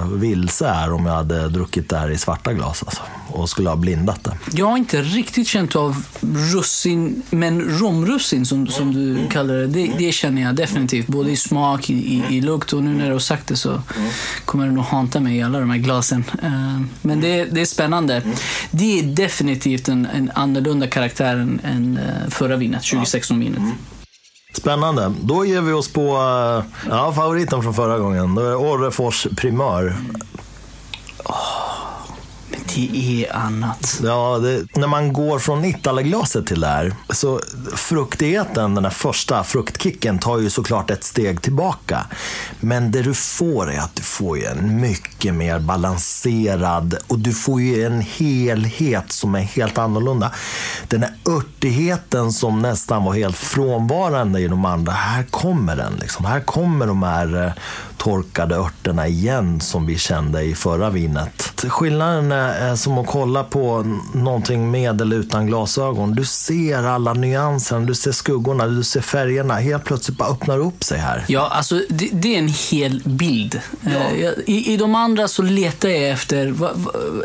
vilse här om jag hade druckit det här i svarta glas alltså, och skulle ha blindat det. Jag har inte riktigt känt av russin, men romrussin som, som du kallar det, det, det känner jag definitivt. Både i smak, i, i, lukt och nu när du har sagt det så kommer det nog hanta mig i alla de här glasen. Eh, men det, det är spännande. Det är definitivt en, en annorlunda karaktär än, än eh, förra vinet, 2016-vinet. Spännande. Då ger vi oss på eh, ja, favoriten från förra gången. Då är det Orrefors Primör det är annat. Ja, det, när man går från Italaglaset till det här, så fruktigheten, den här första fruktkicken, tar ju såklart ett steg tillbaka. Men det du får är att du får en mycket mer balanserad och du får ju en helhet som är helt annorlunda. Den här örtigheten som nästan var helt frånvarande i de andra, här kommer den. Liksom. Här kommer de här eh, torkade örterna igen som vi kände i förra vinet. Skillnaden är som att kolla på någonting med eller utan glasögon. Du ser alla nyanser, du ser skuggorna, du ser färgerna. Helt plötsligt bara öppnar upp sig här. Ja, alltså det, det är en hel bild. Ja. Eh, I, I de andra så letar jag efter,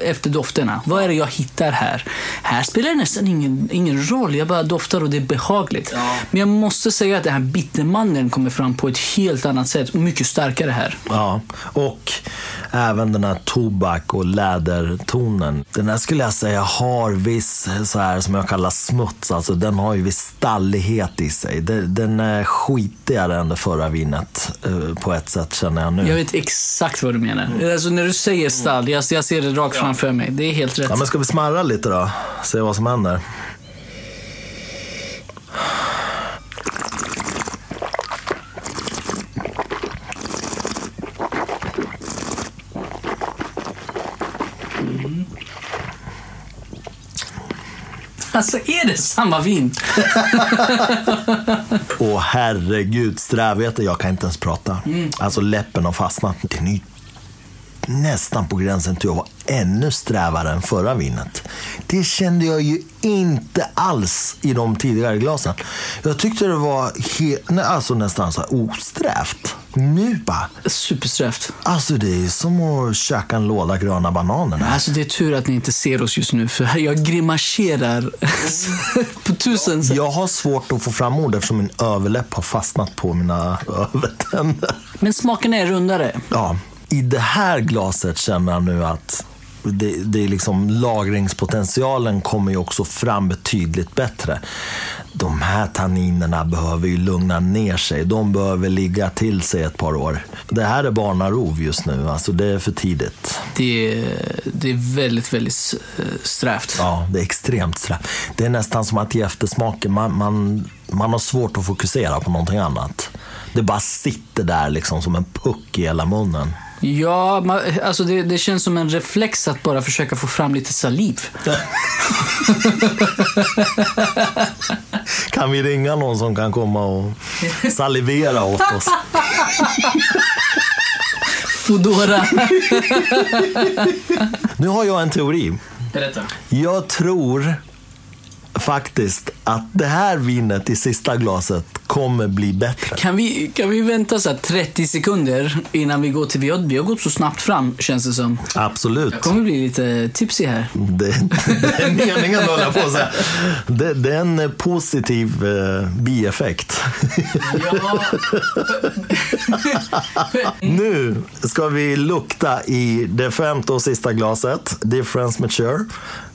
efter dofterna. Vad är det jag hittar här? Här spelar det nästan ingen, ingen roll. Jag bara doftar och det är behagligt. Ja. Men jag måste säga att den här bittermandeln kommer fram på ett helt annat sätt. Mycket starkare det här. Ja, och även den här tobak och lädertonen. Den här skulle jag säga har viss, så här som jag kallar smuts, alltså den har ju viss stallighet i sig. Den är skitigare än det förra vinet eh, på ett sätt känner jag nu. Jag vet exakt vad du menar. Mm. Alltså, när du säger stall, jag, jag ser det rakt ja. framför mig. Det är helt rätt. Ja, men ska vi smarra lite då? Se vad som händer. Alltså, är det samma vin? Åh herregud, strävheten. Jag kan inte ens prata. Mm. Alltså läppen har fastnat. Den är nästan på gränsen till att vara ännu strävare än förra vinet. Det kände jag ju inte alls i de tidigare glasen. Jag tyckte det var alltså nästan så osträvt. Nu bara... Supersträvt. Alltså det är som att käka en låda gröna bananer. Alltså det är tur att ni inte ser oss just nu, för jag grimaserar på tusen sätt. Jag har svårt att få fram ord eftersom min överläpp har fastnat på mina övertänder. Men smaken är rundare. Ja. I det här glaset känner jag nu att det, det är liksom, lagringspotentialen kommer ju också fram betydligt bättre. De här tanninerna behöver ju lugna ner sig. De behöver ligga till sig ett par år. Det här är barnarov just nu. Alltså det är för tidigt. Det är, det är väldigt, väldigt strävt. Ja, det är extremt strävt. Det är nästan som att ge eftersmaken. Man, man, man har svårt att fokusera på någonting annat. Det bara sitter där liksom som en puck i hela munnen. Ja, man, alltså det, det, känns som en reflex att bara försöka få fram lite saliv. kan vi ringa någon som kan komma och salivera åt oss? Fodora. nu har jag en teori. Berätta. Jag tror faktiskt att det här vinet i sista glaset kommer bli bättre. Kan vi, kan vi vänta så här 30 sekunder innan vi går till... Vi har, vi har gått så snabbt fram, känns det som. Absolut. Jag kommer bli lite tipsig här. Det, det är meningen, höll jag på att säga. Det, det är en positiv eh, bieffekt. Ja. Nu ska vi lukta i det femte och sista glaset. Difference Mature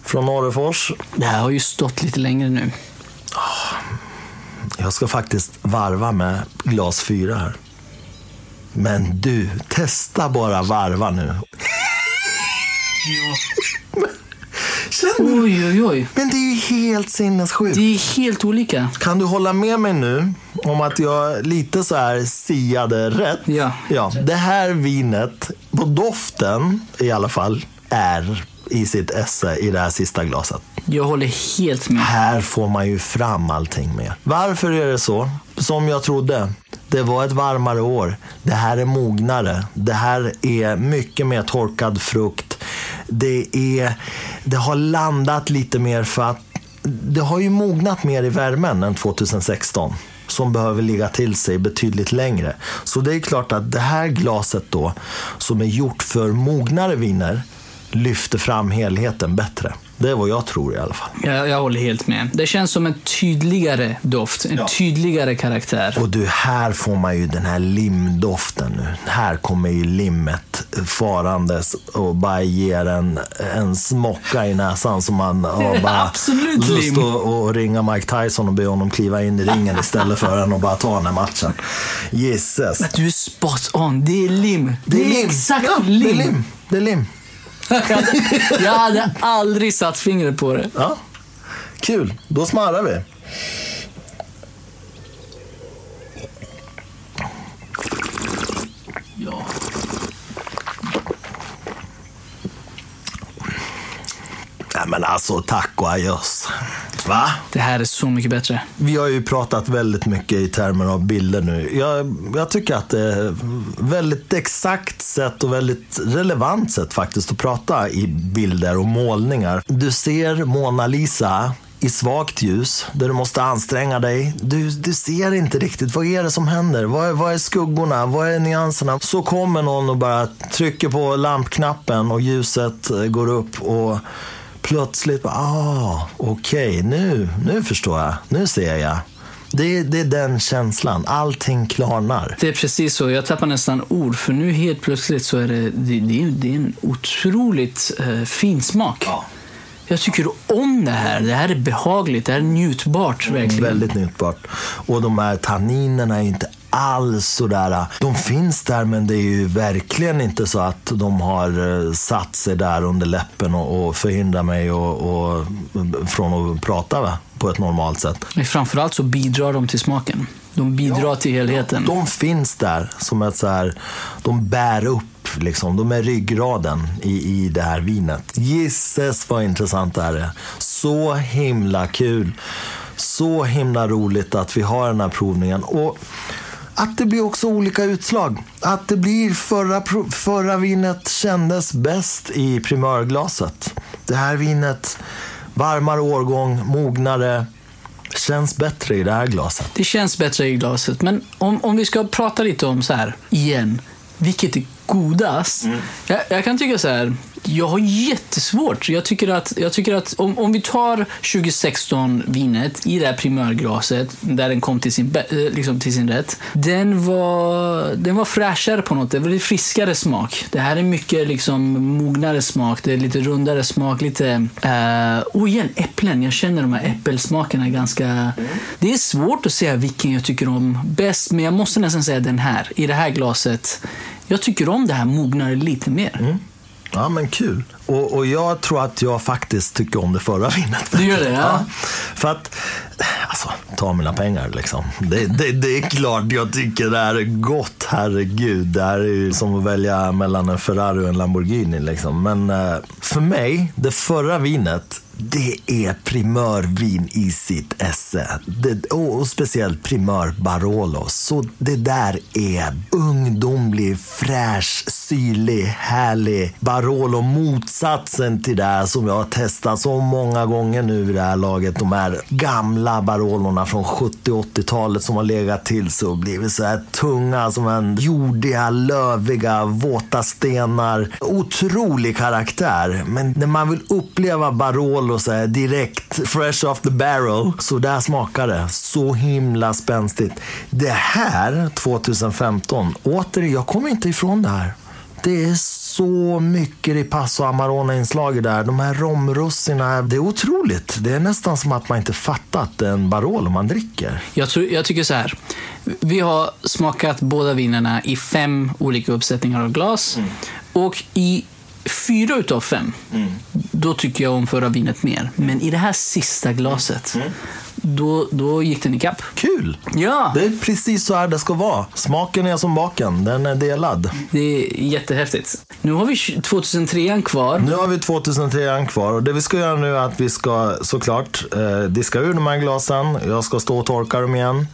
från Orrefors. Det här har ju stått lite längre nu. Jag ska faktiskt varva med glas fyra här. Men du, testa bara varva nu. Känner du? Oj, oj, oj. Men det är ju helt sinnessjukt. Det är helt olika. Kan du hålla med mig nu om att jag lite så här siade rätt? Ja. ja. Det här vinet, på doften i alla fall, är i sitt esse i det här sista glaset. Jag håller helt med. Här får man ju fram allting med. Varför är det så? Som jag trodde. Det var ett varmare år. Det här är mognare. Det här är mycket mer torkad frukt. Det, är, det har landat lite mer för att det har ju mognat mer i värmen än 2016 som behöver ligga till sig betydligt längre. Så det är klart att det här glaset då, som är gjort för mognare viner, lyfter fram helheten bättre. Det är vad jag tror i alla fall. Jag, jag håller helt med. Det känns som en tydligare doft, en Ja. tydligare karaktär. Och du, här får man ju den här limdoften nu. Här kommer ju limmet farandes och bara ger en, en smocka i näsan som man har bara Absolut lust lim. att, att ringa Mike Tyson och be honom kliva in i ringen istället för att bara ta den här matchen. Gisses. Att du är spot on. Det är lim. Det är, exakt ja, lim. Det är lim. Det är lim. Jag, hade, jag hade aldrig satt fingret på det. Ja. Kul, då smarrar vi. Ja. Nej men alltså, tack och adjöss. Va? Det här är så mycket bättre. Vi har ju pratat väldigt mycket i termer av bilder nu. Jag, jag tycker att det är väldigt exakt sätt och väldigt relevant sätt faktiskt att prata i bilder och målningar. Du ser Mona Lisa i svagt ljus, där du måste anstränga dig. Du, du ser inte riktigt, vad är det som händer? Vad är, vad är skuggorna? Vad är nyanserna? Så kommer någon och bara trycker på lampknappen och ljuset går upp och plötsligt, ah, okej, nu, nu förstår jag. Nu ser jag. Det, är- det är den känslan. Allting klarnar. Det är precis så. Jag tappar nästan ord. För nu helt plötsligt så är det, det, det, är- det är en otroligt eh, fin smak. Jag tycker om det här. Det här är behagligt. Det här är njutbart verkligen. Väldigt njutbart. Och de här tanninerna är inte alls sådär. De finns där men det är ju verkligen inte så att de har eh, satt sig där under läppen och, och förhindrar mig och, och, från att prata va? på ett normalt sätt. Men framförallt så bidrar de till smaken. De bidrar till helheten. De finns där som ett så här, de bär upp liksom. De är ryggraden i, i det här vinet. Gisses vad intressant det här är. Så himla kul. Så himla roligt att vi har den här provningen. Och att det blir också olika utslag. Att det blir förra, förra vinet kändes bäst i primörglaset. Det här vinet, varmare årgång, mognare, känns bättre i det här glaset. Det känns bättre i glaset. Men om, om vi ska prata lite om så här, igen. Vilket är godast? Jag, jag kan tycka så här. Jag har jättesvårt. Jag tycker att, jag tycker att om, om vi tar 2016-vinet i det här primörglaset, där den kom till sin, eh, liksom till sin rätt. Den var, den var fräschare på något. Det var lite friskare smak. Det här är mycket liksom mognare smak. Det är lite rundare smak. Lite... Uh, och igen, äpplen. Jag känner de här äppelsmakerna ganska... Det är svårt att säga vilken jag tycker om bäst, men jag måste nästan säga den här. I det här glaset. Jag tycker om det här mognare lite mer. Mm. Ja, men kul. Och, och jag tror att jag faktiskt tycker om det förra vinet. Du gör det, ja. För att, alltså, ta mina pengar liksom. Det, det, det är klart jag tycker det här är gott, herregud. Det här är ju som att välja mellan en Ferrari och en Lamborghini liksom. Men eh, för mig, det förra vinet det är primörvin i sitt esse. Det, och speciellt primör Barolo. Så det där är ungdomlig, fräsch, syrlig, härlig Barolo. Motsatsen till det som jag har testat så många gånger nu i det här laget. De här gamla Barolorna från 70 80-talet som har legat till sig och blivit så här tunga som en jordiga, löviga, våta stenar. Otrolig karaktär. Men när man vill uppleva Barolo så här direkt, fresh off the barrel, så där smakar det. Så himla spänstigt. Det här, 2015, återigen, jag kommer inte ifrån det här. Det är så mycket ripasso och Amarone-inslag där. De här romrussina, det är otroligt. Det är nästan som att man inte fattat en Barolo man dricker. Jag, tror, jag tycker så här. Vi har smakat båda vinerna i fem olika uppsättningar av glas. Mm. Och i fyra utav fem, mm. då tycker jag om förra vinet mer. Men i det här sista glaset, mm då, då gick den ikapp. Kul! Ja. Det är precis så här det ska vara. Smaken är som baken, den är delad. Det är jättehäftigt. Nu har vi 2003 kvar. Nu har vi 2003 kvar och det vi ska göra nu är att vi ska såklart eh, diska ur de här glasen. Jag ska stå och torka dem igen.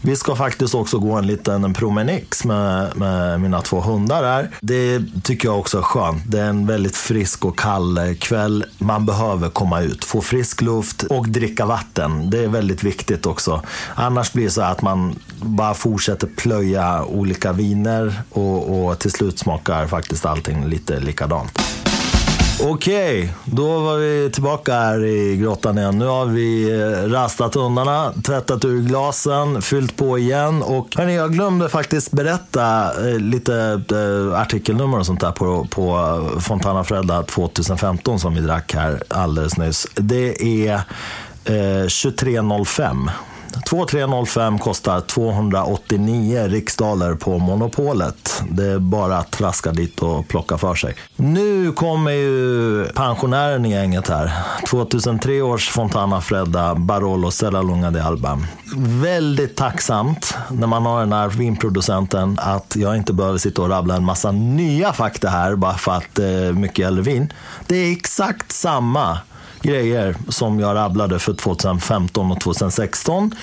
Vi ska faktiskt också gå en liten promenix med, med mina två hundar här. Det tycker jag också är skönt. Det är en väldigt frisk och kall kväll. Man behöver komma ut, få frisk luft och dricka vatten. Det är väldigt viktigt också. Annars blir det så att man bara fortsätter plöja olika viner och, och till slut smakar faktiskt allting lite likadant. Okej, okay, då var vi tillbaka här i grottan igen. Nu har vi eh, rastat hundarna, tvättat ur glasen, fyllt på igen. Och hörni, jag glömde faktiskt berätta eh, lite eh, artikelnummer och sånt där på, på Fontana Fredda 2015 som vi drack här alldeles nyss. Det är Eh, 2305. 2305 kostar 289 riksdaler på Monopolet. Det är bara att traska dit och plocka för sig. Nu kommer ju pensionären i gänget här. 2003 års Fontana Fredda Barolo Sella Lunga de Alba. Väldigt tacksamt när man har den här vinproducenten att jag inte behöver sitta och rabbla en massa nya fakta här bara för att det är mycket äldre vin. Det är exakt samma grejer som jag rabblade för 2015 och 2016.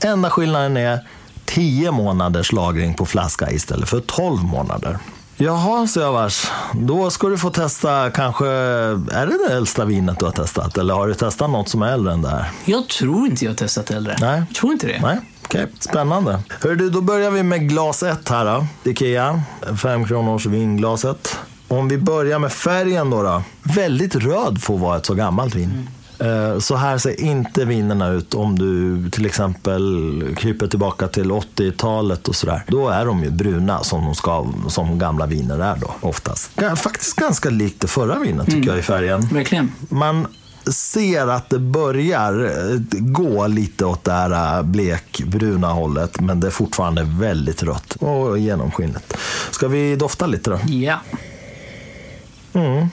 Enda skillnaden är 10 månaders lagring på flaska istället för 12 månader. Jaha, så jag vars. Då ska du få testa kanske, är det det äldsta vinet du har testat? Eller har du testat något som är äldre än det här? Jag tror inte jag har testat äldre. Nej. Jag tror inte det. Nej. Okej, okay. spännande. Hör du, då börjar vi med glas 1 här då. Ikea, 5 kronors vinglaset. Om vi börjar med färgen då. då. Väldigt röd får vara ett så gammalt vin. Mm. Så här ser inte vinerna ut om du till exempel kryper tillbaka till 80-talet och sådär. Då är de ju bruna som, de ska, som gamla viner är då oftast. Faktiskt ganska likt det förra vinet tycker mm. jag i färgen. Verkligen. Man ser att det börjar eh, gå lite åt det här eh, blekbruna hållet. Men det är fortfarande väldigt rött och genomskinligt. Ska vi dofta lite då? Ja. Mm.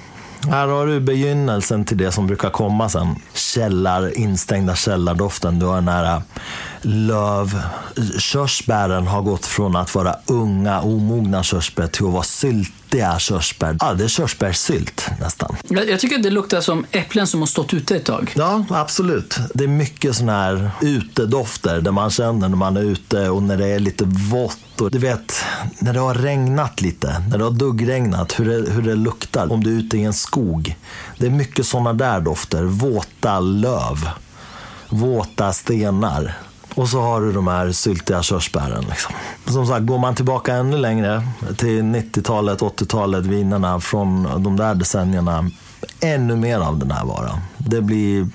Här har du begynnelsen till det som brukar komma sen. Källar, instängda källardoften. Du har den här löv. Körsbären har gått från att vara unga, omogna körsbär till att vara syltiga körsbär. Ja, det är körsbärssylt nästan. Jag, jag tycker det luktar som äpplen som har stått ute ett tag. Ja, absolut. Det är mycket sådana här utedofter där man känner när man är ute och när det är lite vått och du vet, när det har regnat lite, när det har duggregnat, hur det, hur det luktar om du är ute i en skog. Det är mycket sådana där dofter. Våta löv, våta stenar. Och så har du de här syltiga körsbären. Liksom. Som sagt, går man tillbaka ännu längre till 90-talet, 80-talet, vinerna från de där decennierna. Ännu mer av den här varan. Det blir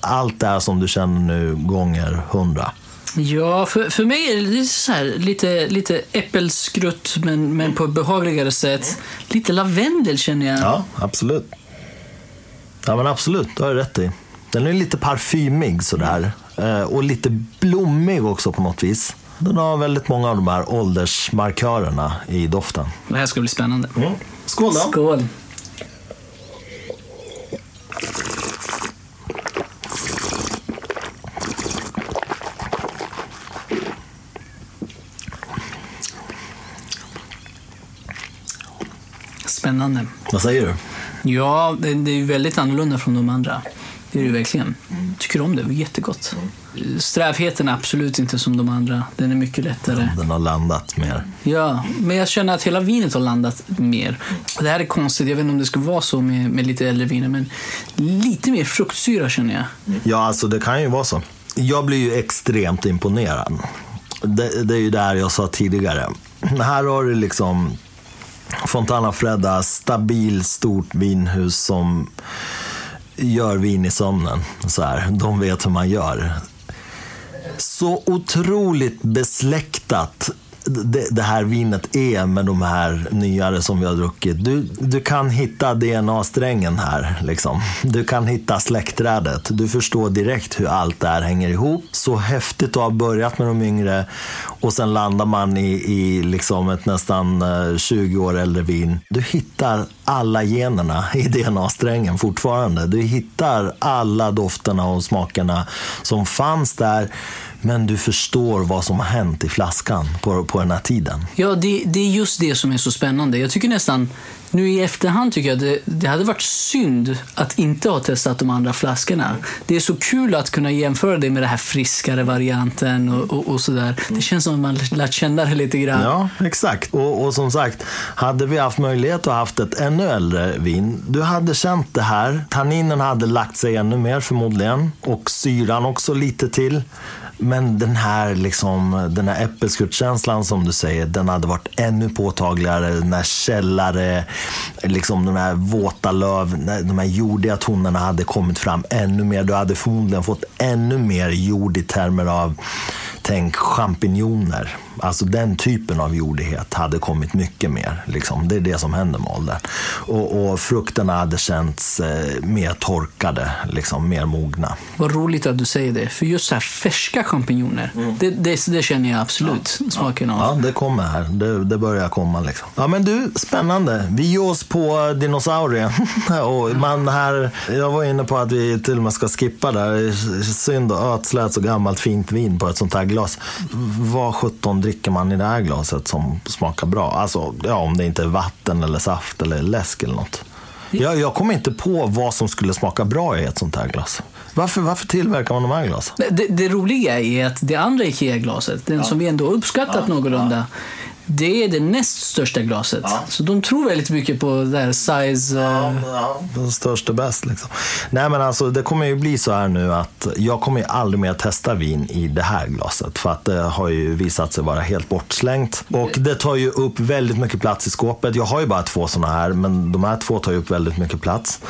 allt det här som du känner nu gånger hundra. Ja, för, för mig är det så här, lite, lite äppelskrutt, men, men på ett behagligare sätt. Lite lavendel känner jag. Ja, absolut. Ja, men absolut. Det har du rätt i. Den är lite parfymig sådär. Eh, och lite blommig också på något vis. Den har väldigt många av de här åldersmarkörerna i doften. Det här ska bli spännande. Mm. Skål då! Skål! Spännande. Vad säger du? Ja, det, det är väldigt annorlunda från de andra. Det är det verkligen. Tycker om det. Det är jättegott. Strävheten är absolut inte som de andra. Den är mycket lättare. Den har landat mer. Ja, men jag känner att hela vinet har landat mer. Det här är konstigt, jag vet inte om det ska vara så med, med lite äldre viner, men lite mer fruktsyra känner jag. Ja, alltså det kan ju vara så. Jag blir ju extremt imponerad. Det, det är ju där jag sa tidigare. Här har du liksom Fontana Fredda, stabil, stort vinhus som gör vin i sömnen. Så här. De vet hur man gör. Så otroligt besläktat det, det, här vinet är med de här nyare som vi har druckit. Du, du kan hitta DNA-strängen här. Liksom. Du kan hitta släktträdet. Du förstår direkt hur allt det här hänger ihop. Så häftigt att ha börjat med de yngre och sen landar man i, i liksom ett nästan eh, 20 år äldre vin. Du hittar alla generna i DNA-strängen fortfarande. Du hittar alla dofterna och smakerna som fanns där men du förstår vad som har hänt i flaskan på, på den här tiden. Ja, det, det är just det som är så spännande. Jag tycker nästan, nu i efterhand tycker jag det, det hade varit synd att inte ha testat de andra flaskorna. Det är så kul att kunna jämföra det med den här friskare varianten och, och, och sådär. Det känns som att man lärt känna det lite grann. Ja, exakt. Och, och som sagt, hade vi haft möjlighet att ha haft ett ännu äldre vin, du hade känt det här. Tanninen hade lagt sig ännu mer förmodligen och syran också lite till. Men den här, liksom, den här äppelskruttkänslan som du säger, den hade varit ännu påtagligare. Den här källare, liksom de här våta löv, de här jordiga tonerna hade kommit fram ännu mer. Du hade förmodligen fått ännu mer jord i termer av tänk champinjoner. Alltså den typen av jordighet hade kommit mycket mer. Liksom. Det är det som händer med åldern. Och, och frukterna hade känts eh, mer torkade, liksom, mer mogna. Vad roligt att du säger det. För just så här färska champinjoner, mm. det, det, det, känner jag absolut ja. smaken av. Ja, det kommer här. Det, det börjar komma. Liksom. Ja, men du, spännande. Vi ger oss på dinosaurier. och man här, jag var inne på att vi till och med ska skippa där. Synd att ödsla ett så gammalt fint vin på ett sånt här glas. Vad sjutton dricker man i det här glaset som smakar bra? Alltså, ja, om det inte är vatten eller saft eller läsk eller något. Jag, jag kommer inte på vad som skulle smaka bra i ett sånt här glas. Varför, varför tillverkar man de här glasen? Det, det roliga är att det andra IKEA-glaset, den ja. som vi ändå uppskattat ja. någorlunda, det är det näst största glaset. Ja. Så de tror väldigt mycket på det här size... Ja, uh... ja. Den största bäst liksom. Nej men alltså det kommer ju bli så här nu att jag kommer ju aldrig mer testa vin i det här glaset. För att det har ju visat sig vara helt bortslängt. Och det tar ju upp väldigt mycket plats i skåpet. Jag har ju bara två sådana här, men de här två tar ju upp väldigt mycket plats.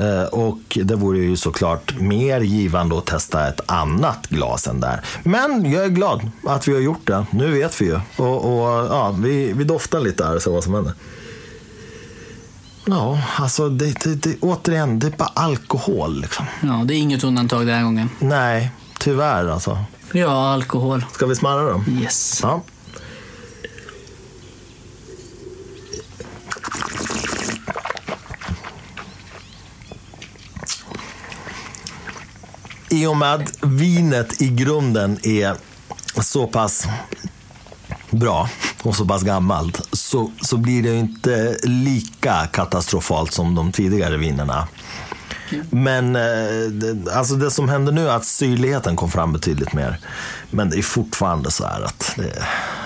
Uh, och det vore ju såklart mer givande att testa ett annat glas än där. Men jag är glad att vi har gjort det. Nu vet vi ju. Och, och ja, vi, vi doftar lite här och ser vad som händer. Ja, alltså det, det, det, återigen, det är bara alkohol. Liksom. Ja, det är inget undantag den här gången. Nej, tyvärr alltså. Ja, alkohol. Ska vi smarra då? Yes. Ja. I och med att vinet i grunden är så pass bra och så pass gammalt så, så blir det inte lika katastrofalt som de tidigare vinerna. Men eh, det, alltså det som händer nu är att syrligheten kom fram betydligt mer. Men det är fortfarande så här att det,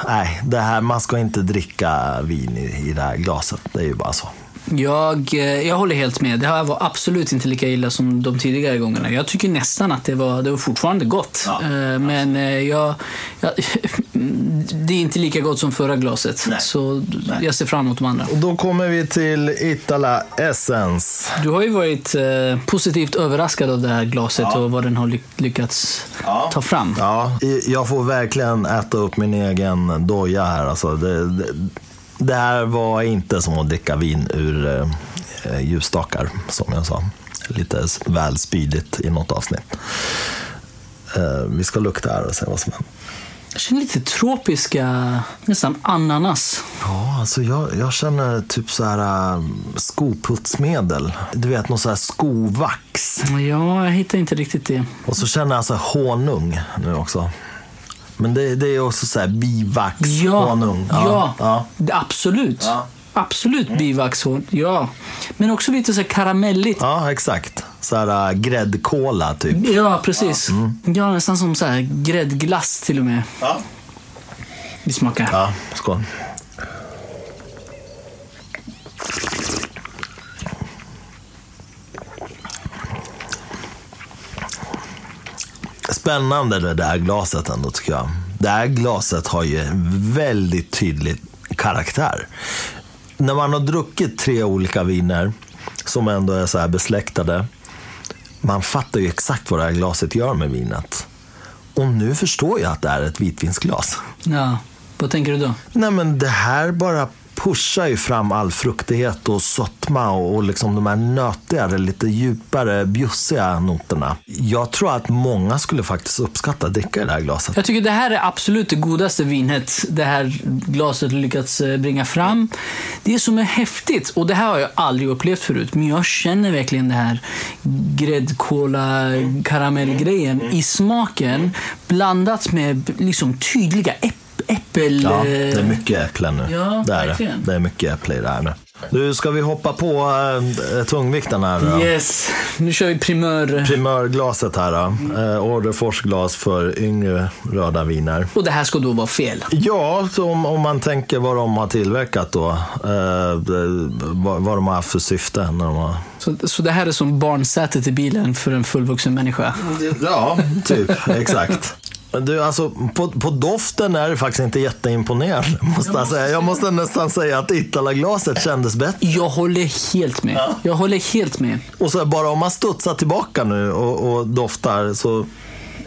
nej, det här, man ska inte dricka vin i, i det här glaset. Det är ju bara så. Jag, eh, jag håller helt med. Det här var absolut inte lika illa som de tidigare gångerna. Jag tycker nästan att det var, det var fortfarande gott. Ja, eh, Men eh, jag, jag, det är inte lika gott som förra glaset. Nej. Så Nej. jag ser fram emot de andra. Och då kommer vi till Itala Essence. Du har ju varit eh, positivt överraskad av det här glaset ja. och vad den har lyckats ja. ta fram. Ja, jag får verkligen äta upp min egen doja här. Alltså, det, det det här var inte som att dricka vin ur eh, ljusstakar, som jag sa. Lite väl spydigt i något avsnitt. Eh, vi ska lukta här och se vad som händer. Jag känner lite tropiska, nästan ananas. Ja, alltså jag, jag känner typ så här uh, skoputsmedel. Du vet, någon så här skovax. Ja, jag hittar inte riktigt det. Och så känner jag så här honung nu också. Men det, det är också så här bivax, ja, honung. Ja, ja, ja. absolut. Ja. Absolut mm. bivaxhonung, ja. Men också lite så karamelligt. Ja, exakt. så här äh, gräddkola typ. Ja, precis. Ja, nästan som så här gräddglass till och med. Ja. Vi smakar. Ja, skål. Spännande det där glaset ändå tycker jag. Det här glaset har ju en väldigt tydlig karaktär. När man har druckit tre olika viner som ändå är så här besläktade. Man fattar ju exakt vad det här glaset gör med vinet. Och nu förstår jag att det är ett vitvinsglas. Ja. Vad tänker du då? Nej men det här bara pushar ju fram all fruktighet och sötma och, och liksom de här nötigare, lite djupare, bjussiga noterna. Jag tror att många skulle faktiskt uppskatta att dricka det här glaset. Jag tycker det här är absolut det godaste vinet det här glaset lyckats eh, bringa fram. Det som är häftigt, och det här har jag aldrig upplevt förut, men jag känner verkligen det här gräddkola karamellgrejen i smaken blandat med liksom tydliga äpplen äppel... Ja, det är mycket äpplen nu. Ja, det, är det. är mycket äpple i det här nu. Du, ska vi hoppa på äh, tungvikten här då? Yes, nu kör vi primör. Primörglaset här då. Äh, Orrefors glas för yngre röda viner. Och det här ska då vara fel. Ja, om, om man tänker vad de har tillverkat då. Eh, vad, vad de har haft för syfte när de har... Så, så det här är som barnsätet i bilen för en fullvuxen människa? Ja, typ. Exakt. Du, alltså, på, på doften är det faktiskt inte jätteimponerande, måste jag säga. Jag måste nästan säga att Italaglaset kändes bättre. Jag håller helt med. Jag håller helt med. Och så bara om man studsar tillbaka nu och, och doftar så,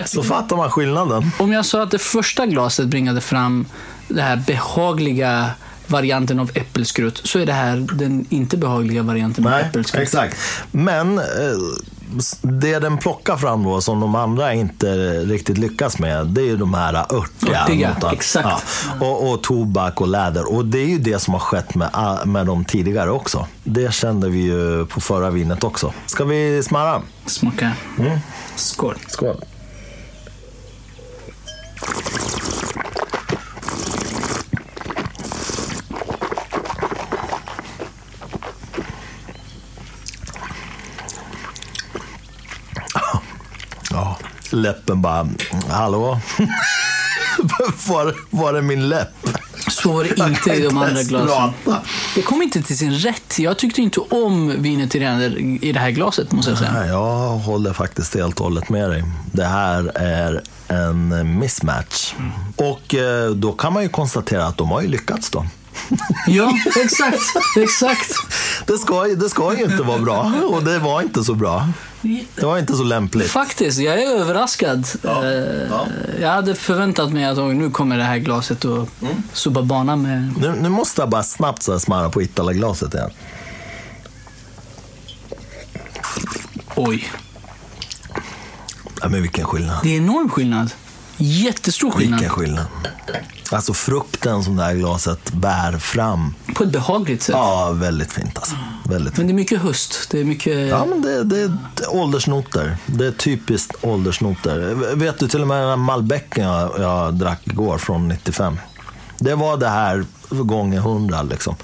så fattar man skillnaden. Om jag sa att det första glaset bringade fram det här behagliga varianten av äppelskrutt så är det här den inte behagliga varianten av Nej, äppelskrutt. exakt. Men eh, det den plockar fram då som de andra inte riktigt lyckas med, det är ju de här örtiga. Örtiga, notan. exakt. Ja. Och, och tobak och läder. Och det är ju det som har skett med, med de tidigare också. Det kände vi ju på förra vinet också. Ska vi smarra? Smaka. Skål. Skål. Ja, läppen bara, hallå? var, var är min läpp? Så var det inte i de andra glasen. prata. Det kom inte till sin rätt. Jag tyckte inte om vinet i det här, glaset, måste jag säga. Nej, jag håller faktiskt helt och hållet med dig. Det här är en mismatch. Och eh, då kan man ju konstatera att de har ju lyckats då. Ja, exakt. Exakt. Det ska, det ska ju inte vara bra och det var inte så bra. Det var inte så lämpligt. Faktiskt, jag är överraskad. Ja, Eh, ja. Jag hade förväntat mig att nu kommer det här glaset att Mm. sopa banan med... Nu, nu måste jag bara snabbt så smarra på Italaglaset igen. Oj. Ja, men vilken skillnad. Det är enorm skillnad. Jättestor skillnad. Vilken skillnad. Alltså frukten som det här glaset bär fram. På ett behagligt sätt. Ja, väldigt fint alltså. Väldigt Men fint. det är mycket höst. Det är mycket... Ja, men det, det är åldersnoter. Det är typiskt åldersnoter. Vet du, till och med den här Malbecen jag, jag drack igår från 95. Det var det här gånger hundra liksom.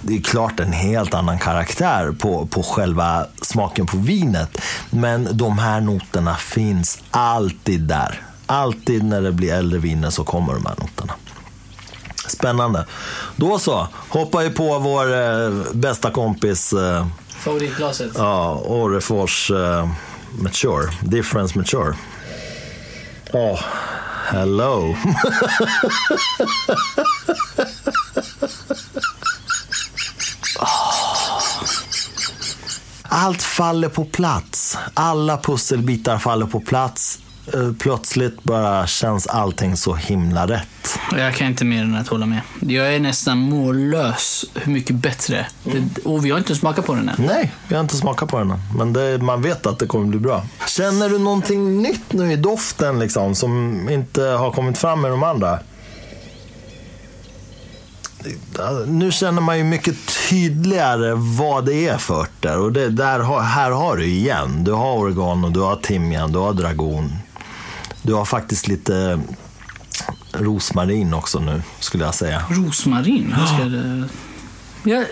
Det är klart en helt annan karaktär på, på själva smaken på vinet. Men de här noterna finns alltid där. Alltid när det blir äldre viner så kommer de här noterna. Spännande. Då så, hoppar vi på vår eh, bästa kompis eh, Favoritglaset. Ja, Orrefors uh, Mature. Difference Mature. Ja, hello. Allt faller på plats. Alla pusselbitar faller på plats. Eh, Plötsligt bara känns allting så himla rätt. Jag kan inte mer än att hålla med. Jag är nästan mållös hur mycket bättre. Det, och vi har inte smakat på den än. Nej, jag har inte smakat på den än. Men det, man vet att det kommer bli bra. Känner du någonting nytt nu i doften liksom, som inte har kommit fram med de andra? Nu känner man ju mycket tydligare vad det är för örter. Och det, där, här har du igen. Du har oregano, du har timjan, du har dragon. Du har faktiskt lite rosmarin också nu, skulle jag säga. Rosmarin? Vad ska det... Jag,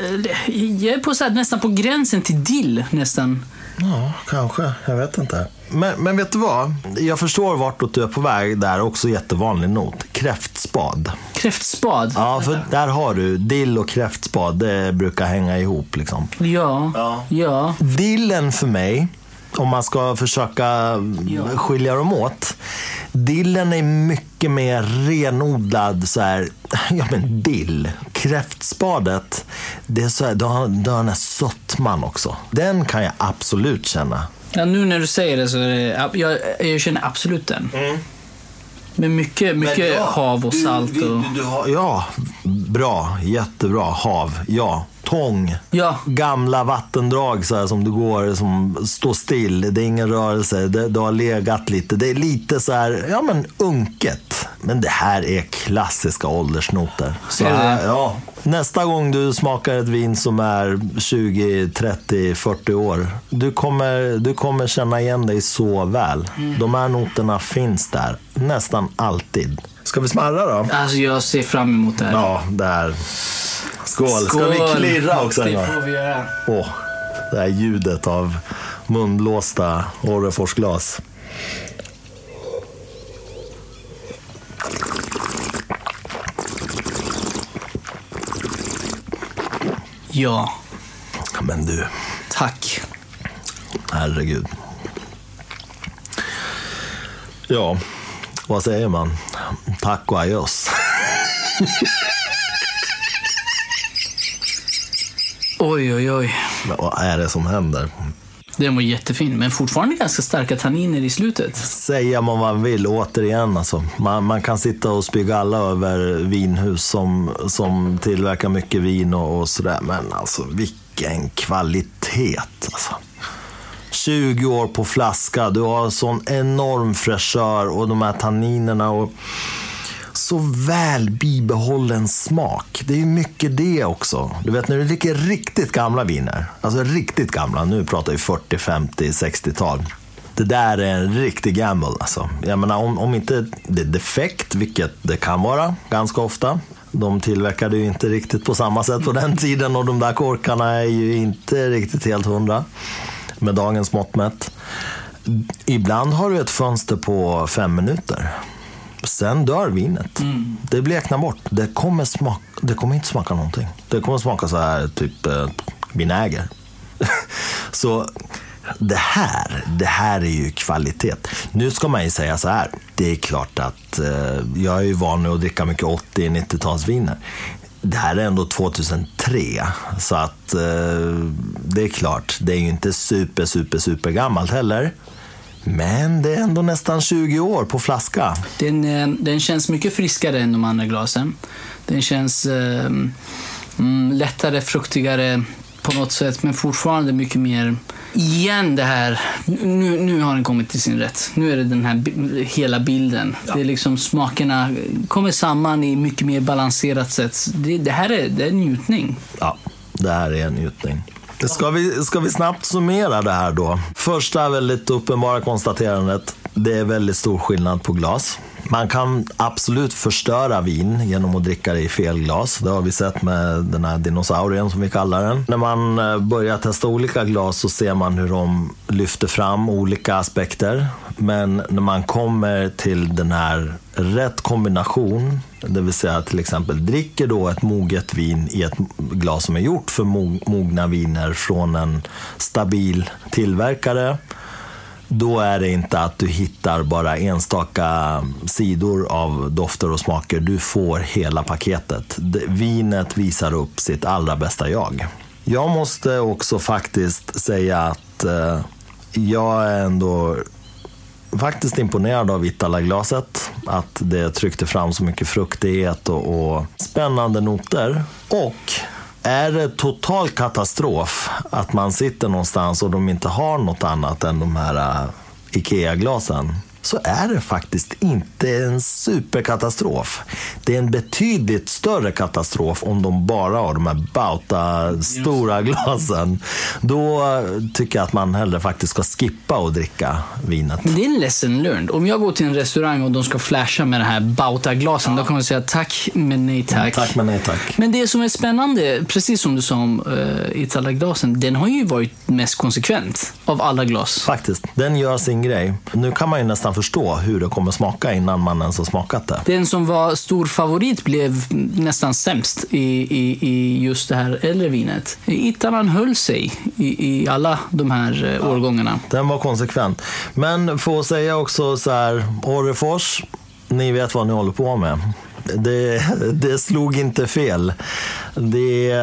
jag är på så här, nästan på gränsen till dill. Nästan. Ja, kanske. Jag vet inte. Men, men vet du vad? Jag förstår vart du är på väg. Där också jättevanlig not. Kräftspad. Kräftspad? Ja, för där har du dill och kräftspad. Det brukar hänga ihop liksom. Ja. Ja. ja. Dillen för mig, om man ska försöka Ja. skilja dem åt. Dillen är mycket mer renodlad så här, ja men dill. Kräftspadet, det är så här, det har, det har den här sötman också. Den kan jag absolut känna. Ja, nu när du säger det så är det, jag, jag känner absolut den. Men mycket, mycket hav och salt. Och, ja, bra. Jättebra. Hav. Ja. Tång. Ja. Gamla vattendrag så här, som du går, som står still. Det är ingen rörelse. Det, det har legat lite. Det är lite så här, ja men unket. Men det här är klassiska åldersnoter. Så Är det här, det? ja. Nästa gång du smakar ett vin som är 20, 30, 40 år. Du kommer, du kommer känna igen dig så väl. Mm. De här noterna finns där. Nästan alltid. Ska vi smarra då? Alltså jag ser fram emot det här. Ja, där. Skål. Ska vi Skål. klirra också Det får vi göra. Åh, det här ljudet av munblåsta Orreforsglas. Ja, Men du, tack. herregud. Ja, vad säger man? Tack och adjöss. Oj, oj, oj. Men vad är det som händer? Den var jättefin, men fortfarande ganska starka tanniner i slutet. Säga vad man vill, återigen alltså. Man, man kan sitta och spy alla över vinhus som, som tillverkar mycket vin och, och sådär. Men alltså vilken kvalitet alltså. 20 år på flaska, du har sån enorm fräschör och de här tanninerna. Och så väl bibehållen smak. Det är ju mycket det också. Du vet när du dricker riktigt gamla viner, alltså riktigt gamla, nu pratar vi 40, 50, 60-tal. Det där är en riktig gamble alltså. Jag menar om, om inte det är defekt, vilket det kan vara ganska ofta. De tillverkade ju inte riktigt på samma sätt på den tiden och de där korkarna är ju inte riktigt helt hundra med dagens mått mätt. Ibland har du ett fönster på fem minuter. Sen dör vinet. Det bleknar bort. Det kommer, smak, det kommer inte smaka någonting. Det kommer smaka så här, typ eh, vinäger. så det här, det här är ju kvalitet. Nu ska man ju säga så här. Det är klart att eh, jag är ju van att dricka mycket 80-90-talsviner. Det här är ändå 2003, så att eh, det är klart, det är ju inte super, super, super gammalt heller. Men det är ändå nästan 20 år på flaska. Den, eh, den känns mycket friskare än de andra glasen. Den känns eh, mm, lättare, fruktigare på något sätt, men fortfarande mycket mer... Igen det här, nu, nu har den kommit till sin rätt. Nu är det den här hela bilden. Det är liksom smakerna kommer samman i mycket mer balanserat sätt. Det, det här är, det är njutning. Ja, det här är en njutning. Ska vi, ska vi snabbt summera det här då? Första väldigt uppenbara konstaterandet. Det är väldigt stor skillnad på glas. Man kan absolut förstöra vin genom att dricka det i fel glas. Det har vi sett med den här dinosaurien som vi kallar den. När man eh, börjar testa olika glas så ser man hur de lyfter fram olika aspekter. Men när man kommer till den här rätt kombination, det vill säga till exempel dricker då ett moget vin i ett glas som är gjort för mogna viner från en stabil tillverkare då är det inte att du hittar bara enstaka sidor av dofter och smaker. Du får hela paketet. Vinet visar upp sitt allra bästa jag. Jag måste också faktiskt säga att eh, jag är ändå faktiskt imponerad av Vitala-glaset. Att det tryckte fram så mycket fruktighet och, och spännande noter. Och är det total katastrof att man sitter någonstans och de inte har något annat än de här äh, IKEA-glasen så är det faktiskt inte en superkatastrof. Det är en betydligt större katastrof om de bara har de här Bauta stora glasen. Då tycker jag att man hellre faktiskt ska skippa och dricka vinet. Det är en lesson learned. Om jag går till en restaurang och de ska flasha med de här Bauta-glasen, ja. då kommer jag säga tack men nej tack. Tack men nej tack. Men det som är spännande, precis som du sa om uh, Itala-glasen, den har ju varit mest konsekvent av alla glas. Faktiskt. Den gör sin grej. Nu kan man ju nästan förstå hur det kommer smaka innan man ens har smakat det. Den som var stor favorit blev nästan sämst i, i, i just det här äldre vinet. Italan höll sig i, i alla de här eh, ja, årgångarna. Den var konsekvent. Men får säga också så här, Orrefors, ni vet vad ni håller på med. Det, det slog inte fel. Det,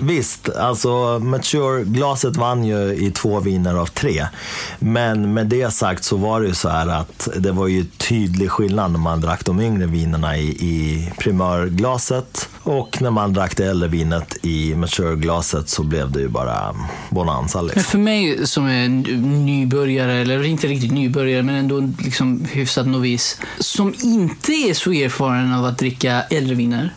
visst, alltså Mature-glaset vann ju i två viner av tre. Men med det sagt så var det ju så här att det var ju tydlig skillnad när man drack de yngre vinerna i, i primörglaset och när man drack det äldre vinet i Mature-glaset så blev det ju bara bonanza. Liksom. Men för mig som är nybörjare, eller inte riktigt nybörjare, men ändå liksom hyfsat novis, som inte är så erfaren av att dricka äldre viner.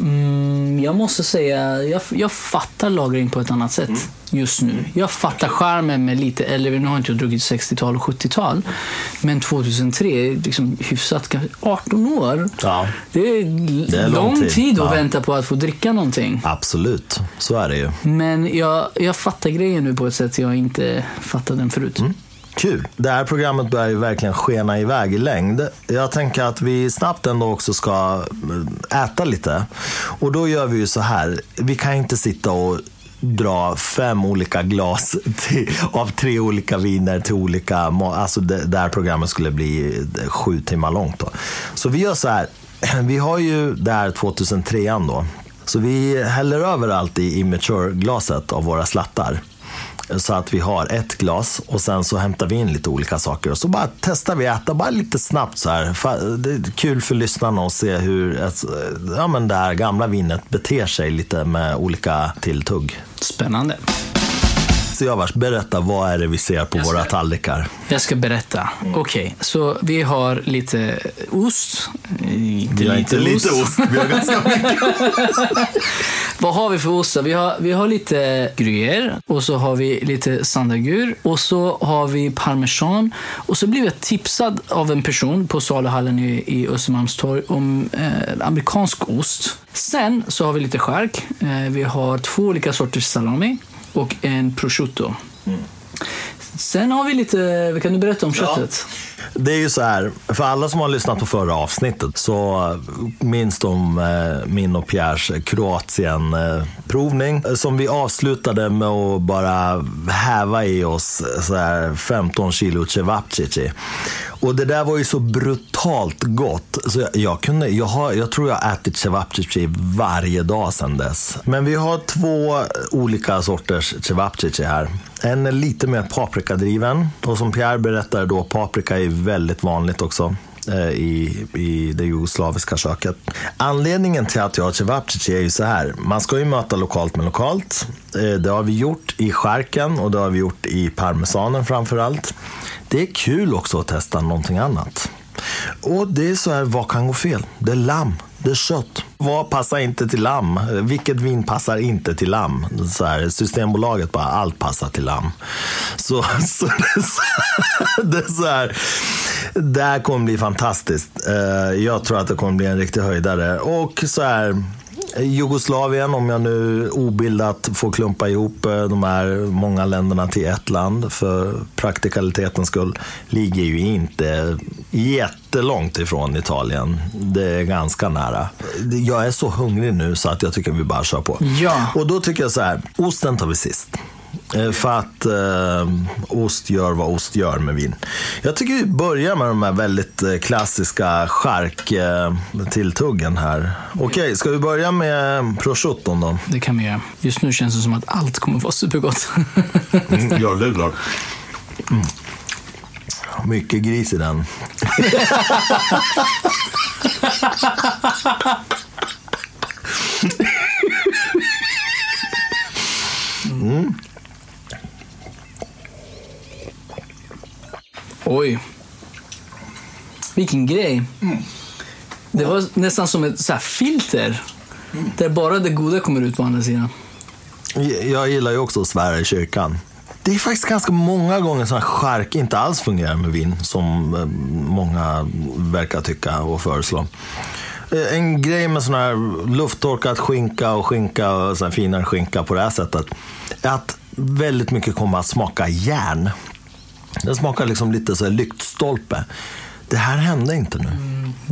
Mm, jag måste säga, jag, jag fattar lagring på ett annat sätt mm. just nu. Jag fattar skärmen med lite äldre, nu har inte jag druckit 60-tal och 70-tal, men 2003, liksom hyfsat, 18 år. Ja. Det, är det är lång, tid, tid att ja. vänta på att få dricka någonting. Absolut, så är det ju. Men jag, jag fattar grejen nu på ett sätt jag inte fattade den förut. Mm. Kul. Det här programmet börjar ju verkligen skena iväg i längd. Jag tänker att vi snabbt ändå också ska eh, äta lite. Och då gör vi ju så här. Vi kan inte sitta och dra fem olika glas till, av tre olika viner till olika... Alltså det, det här programmet skulle bli eh, sju timmar långt. Då. Så vi gör så här. Vi har ju det här 2003 då. Så vi häller över allt i immature-glaset av våra slattar så att vi har ett glas och sen så hämtar vi in lite olika saker och så bara testar vi äta bara lite snabbt så här. Det är kul för lyssnarna att se hur ett, ja, men det här gamla vinet beter sig lite med olika tilltugg. Spännande. Siavash, berätta vad är det vi ser på våra tallrikar? Jag ska berätta. Mm. Okej, okay, så vi har lite ost. Inte vi har inte lite ost, vi har ganska mycket. vad har vi för ost? Vi har, vi har lite gruyère och så har vi lite sandagur och så har vi parmesan. Och så blev jag tipsad av en person på saluhallen i, i Östermalmstorg om eh, amerikansk ost. Sen så har vi lite skärk. Eh, vi har två olika sorters salami och en prosciutto. Mm. Sen har vi lite, kan du berätta om köttet? Ja. Det är ju så här, för alla som har lyssnat på förra avsnittet så minns de eh, min och Pierres Kroatien-provning eh, som vi avslutade med att bara häva i oss eh, så här 15 kilo cevapcici. Och det där var ju så brutalt gott. Så jag, jag kunde, jag, har, jag tror jag har ätit cevapcici varje dag sedan dess. Men vi har två olika sorters cevapcici här. En är lite mer paprikadriven. Och som Pierre berättade då, paprika är väldigt vanligt också eh, i, i det jugoslaviska köket. Anledningen till att jag har cevapcici är ju så här. Man ska ju möta lokalt med lokalt. Eh, det har vi gjort i skärken och det har vi gjort i parmesanen framför allt. Det är kul också att testa någonting annat. Och det är så här, vad kan gå fel? Det är lamm, det är kött. Vad passar inte till lamm? Vilket vin passar inte till lamm? Så här, systembolaget bara, allt passar till lamm. Så, så, det, så, det så här, det här kommer bli fantastiskt. Eh, jag tror att det kommer bli en riktig höjdare. Och så här, Jugoslavien, om jag nu obildat får klumpa ihop eh, de här många länderna till ett land för praktikalitetens skull, ligger ju inte jättelångt ifrån Italien. Det är ganska nära. Jag är så hungrig nu så att jag tycker vi bara kör på. Ja. Och då tycker jag så här, osten tar vi sist. Eh, för att eh, ost gör vad ost gör med vin. Jag tycker vi börjar med de här väldigt eh, klassiska chark-tilltuggen eh, här. Okej, okay, ska vi börja med prosciutton då? Det kan vi göra. Just nu känns det som att allt kommer vara supergott. mm, ja, det är klart. Mm. Mycket gris i den. Oj. vilken grej. Det var nästan som ett så här filter. Där bara det goda kommer ut på andra sidan. Jag gillar ju också att svära i kyrkan. Det är faktiskt ganska många gånger som skärk inte alls fungerar med vin, som eh, många verkar tycka och föreslå. Eh, En grej med sån här lufttorkat skinka och skinka och sån här finare skinka på det här sättet är att väldigt mycket kommer att smaka järn. Det smakar liksom lite så här lyktstolpe. Det här hände inte nu.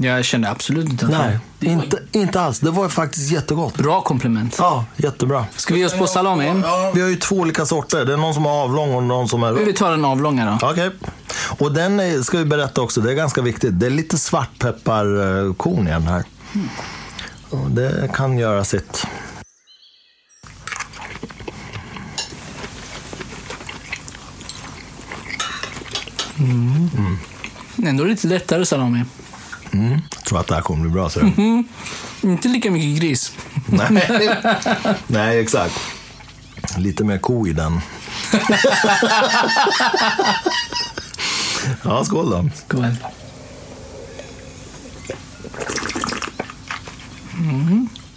Jag kände absolut inte Nej, det var inte, inte alls. Det var faktiskt jättegott. Bra komplement. Ja, jättebra. Ska vi ge oss på salami? Ja, vi har ju två olika sorter. Det är någon som är avlång och någon som är Vi tar den avlånga då. Okej. Och den är, ska vi berätta också, det är ganska viktigt. Det är lite svartpepparkorn i den här. Och det kan göra sitt. Ändå lite lättare salami. Mm. Jag tror att det här kommer bli bra. Så. Inte lika mycket gris. Nej. Nej, exakt. Lite mer ko i den. ja, skål då. Skål.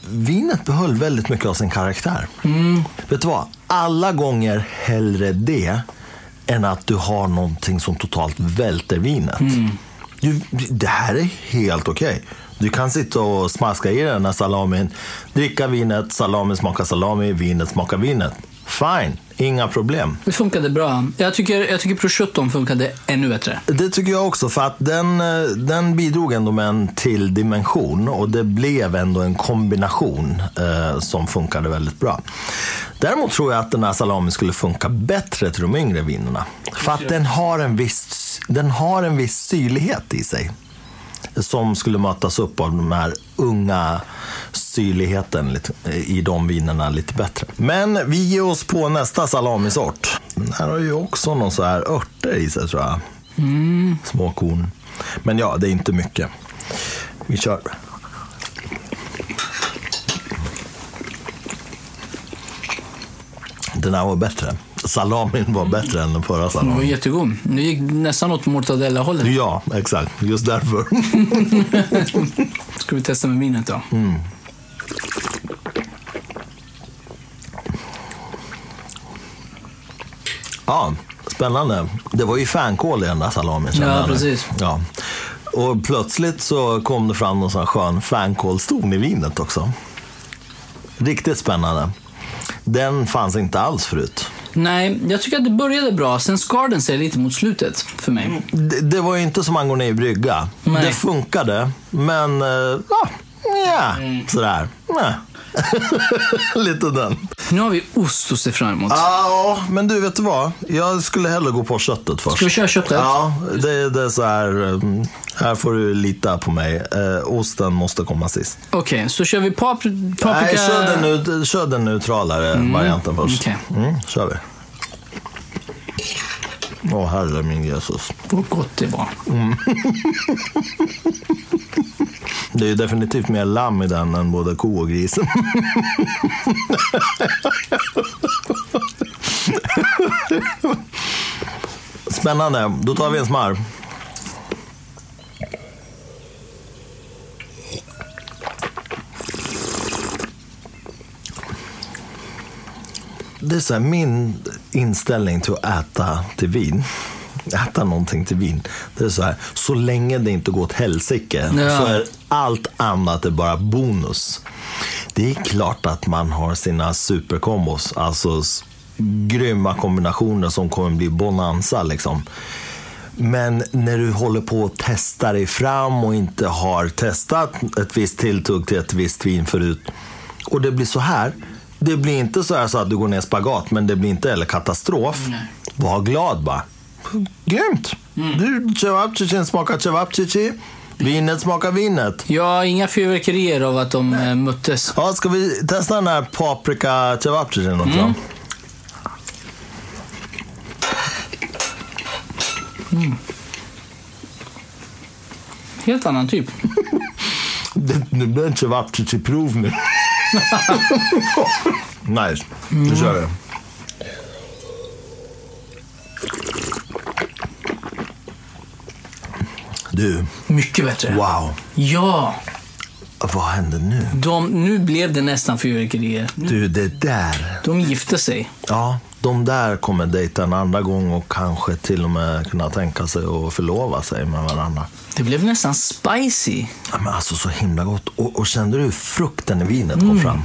Vinet behöll väldigt mycket av sin karaktär. Vet du vad? Alla gånger hellre det än att du har någonting som totalt välter vinet. Du, det här är helt okej. Du kan sitta och smaska i den här salamin, dricka vinet, salamin smakar salami, vinet smakar vinet. Fine, inga problem. Det funkade bra. Jag tycker, jag tycker prosciutton funkade ännu bättre. Det tycker jag också, för att den, eh, den bidrog ändå med en till dimension och det blev ändå en kombination eh, som funkade väldigt bra. Däremot tror jag att den här salamin skulle funka bättre till de yngre vinerna. För att den har en viss, den har en viss syrlighet i sig. Som skulle mötas upp av den här unga syrligheten i de vinerna lite bättre. Men vi ger oss på nästa salamisort. Den här har ju också någon så här örter i sig tror jag. Små korn. Men ja, det är inte mycket. Vi kör. Den här var bättre. Salamin var bättre än den förra Den var salamin. jättegod. Nu gick nästan åt mortadella-hållet. Ja, exakt. Just därför. Ska vi testa med vinet då? Ja, spännande. Det var ju fänkål i den där salamin. Ja, precis. Ja. Och plötsligt så kom det fram någon sån skön fänkålston i vinet också. Riktigt spännande. Den fanns inte alls förut. Nej, jag tycker att det började bra. Sen skar den sig lite mot slutet för mig. Det, det var ju inte som man går ner i brygga. Nej. Det funkade, men eh, ja, ja sådär. Ja. Lite den. Nu har vi ost att se fram emot. Ja, men du vet du vad? Jag skulle hellre gå på köttet först. Ska vi köra köttet? Ja, det, det är så här. um, Här får du lita på mig. Eh, osten måste komma sist. Okej, så kör vi papri- paprika... Nej, kör den, kör den neutralare varianten först. okej. Mm, kör vi. Åh, herre min Jesus. Vad gott det var. Det är definitivt mer lamm i den än både ko och gris. Spännande. Då tar vi en smarr. Det är så här, min inställning till att äta till vin, äta någonting till vin, det är så här, så länge det inte går åt helsike Ja. så är allt annat är bara bonus. Det är klart att man har sina superkombos, alltså grymma kombinationer som kommer bli bonanza liksom. Men när du håller på att testa dig fram och inte har testat ett visst tilltugg till ett visst vin förut och det blir så här. Det blir inte så här så att du går ner spagat, men det blir inte heller katastrof. Var glad bara. Grymt! Du, cevapcici smakar cevapcici. Vinet smakar vinet. Ja, inga fyrverkerier av att de eh, möttes. Ja, ska vi testa den här paprika cevapcicin också? Helt annan typ. Det, det blir en cevapcici-prov nu. nice. Nu kör vi. Du, Mycket bättre. wow. Ja, Vad hände nu? de, nu blev det nästan fyrverkerier. Du, det där. De gifte sig. Ja, de där kommer dejta en andra gång och kanske till och med kunna tänka sig att förlova sig med varandra. Det blev nästan spicy. Ja, men alltså så himla gott. Och, och kände du hur frukten i vinet kom fram?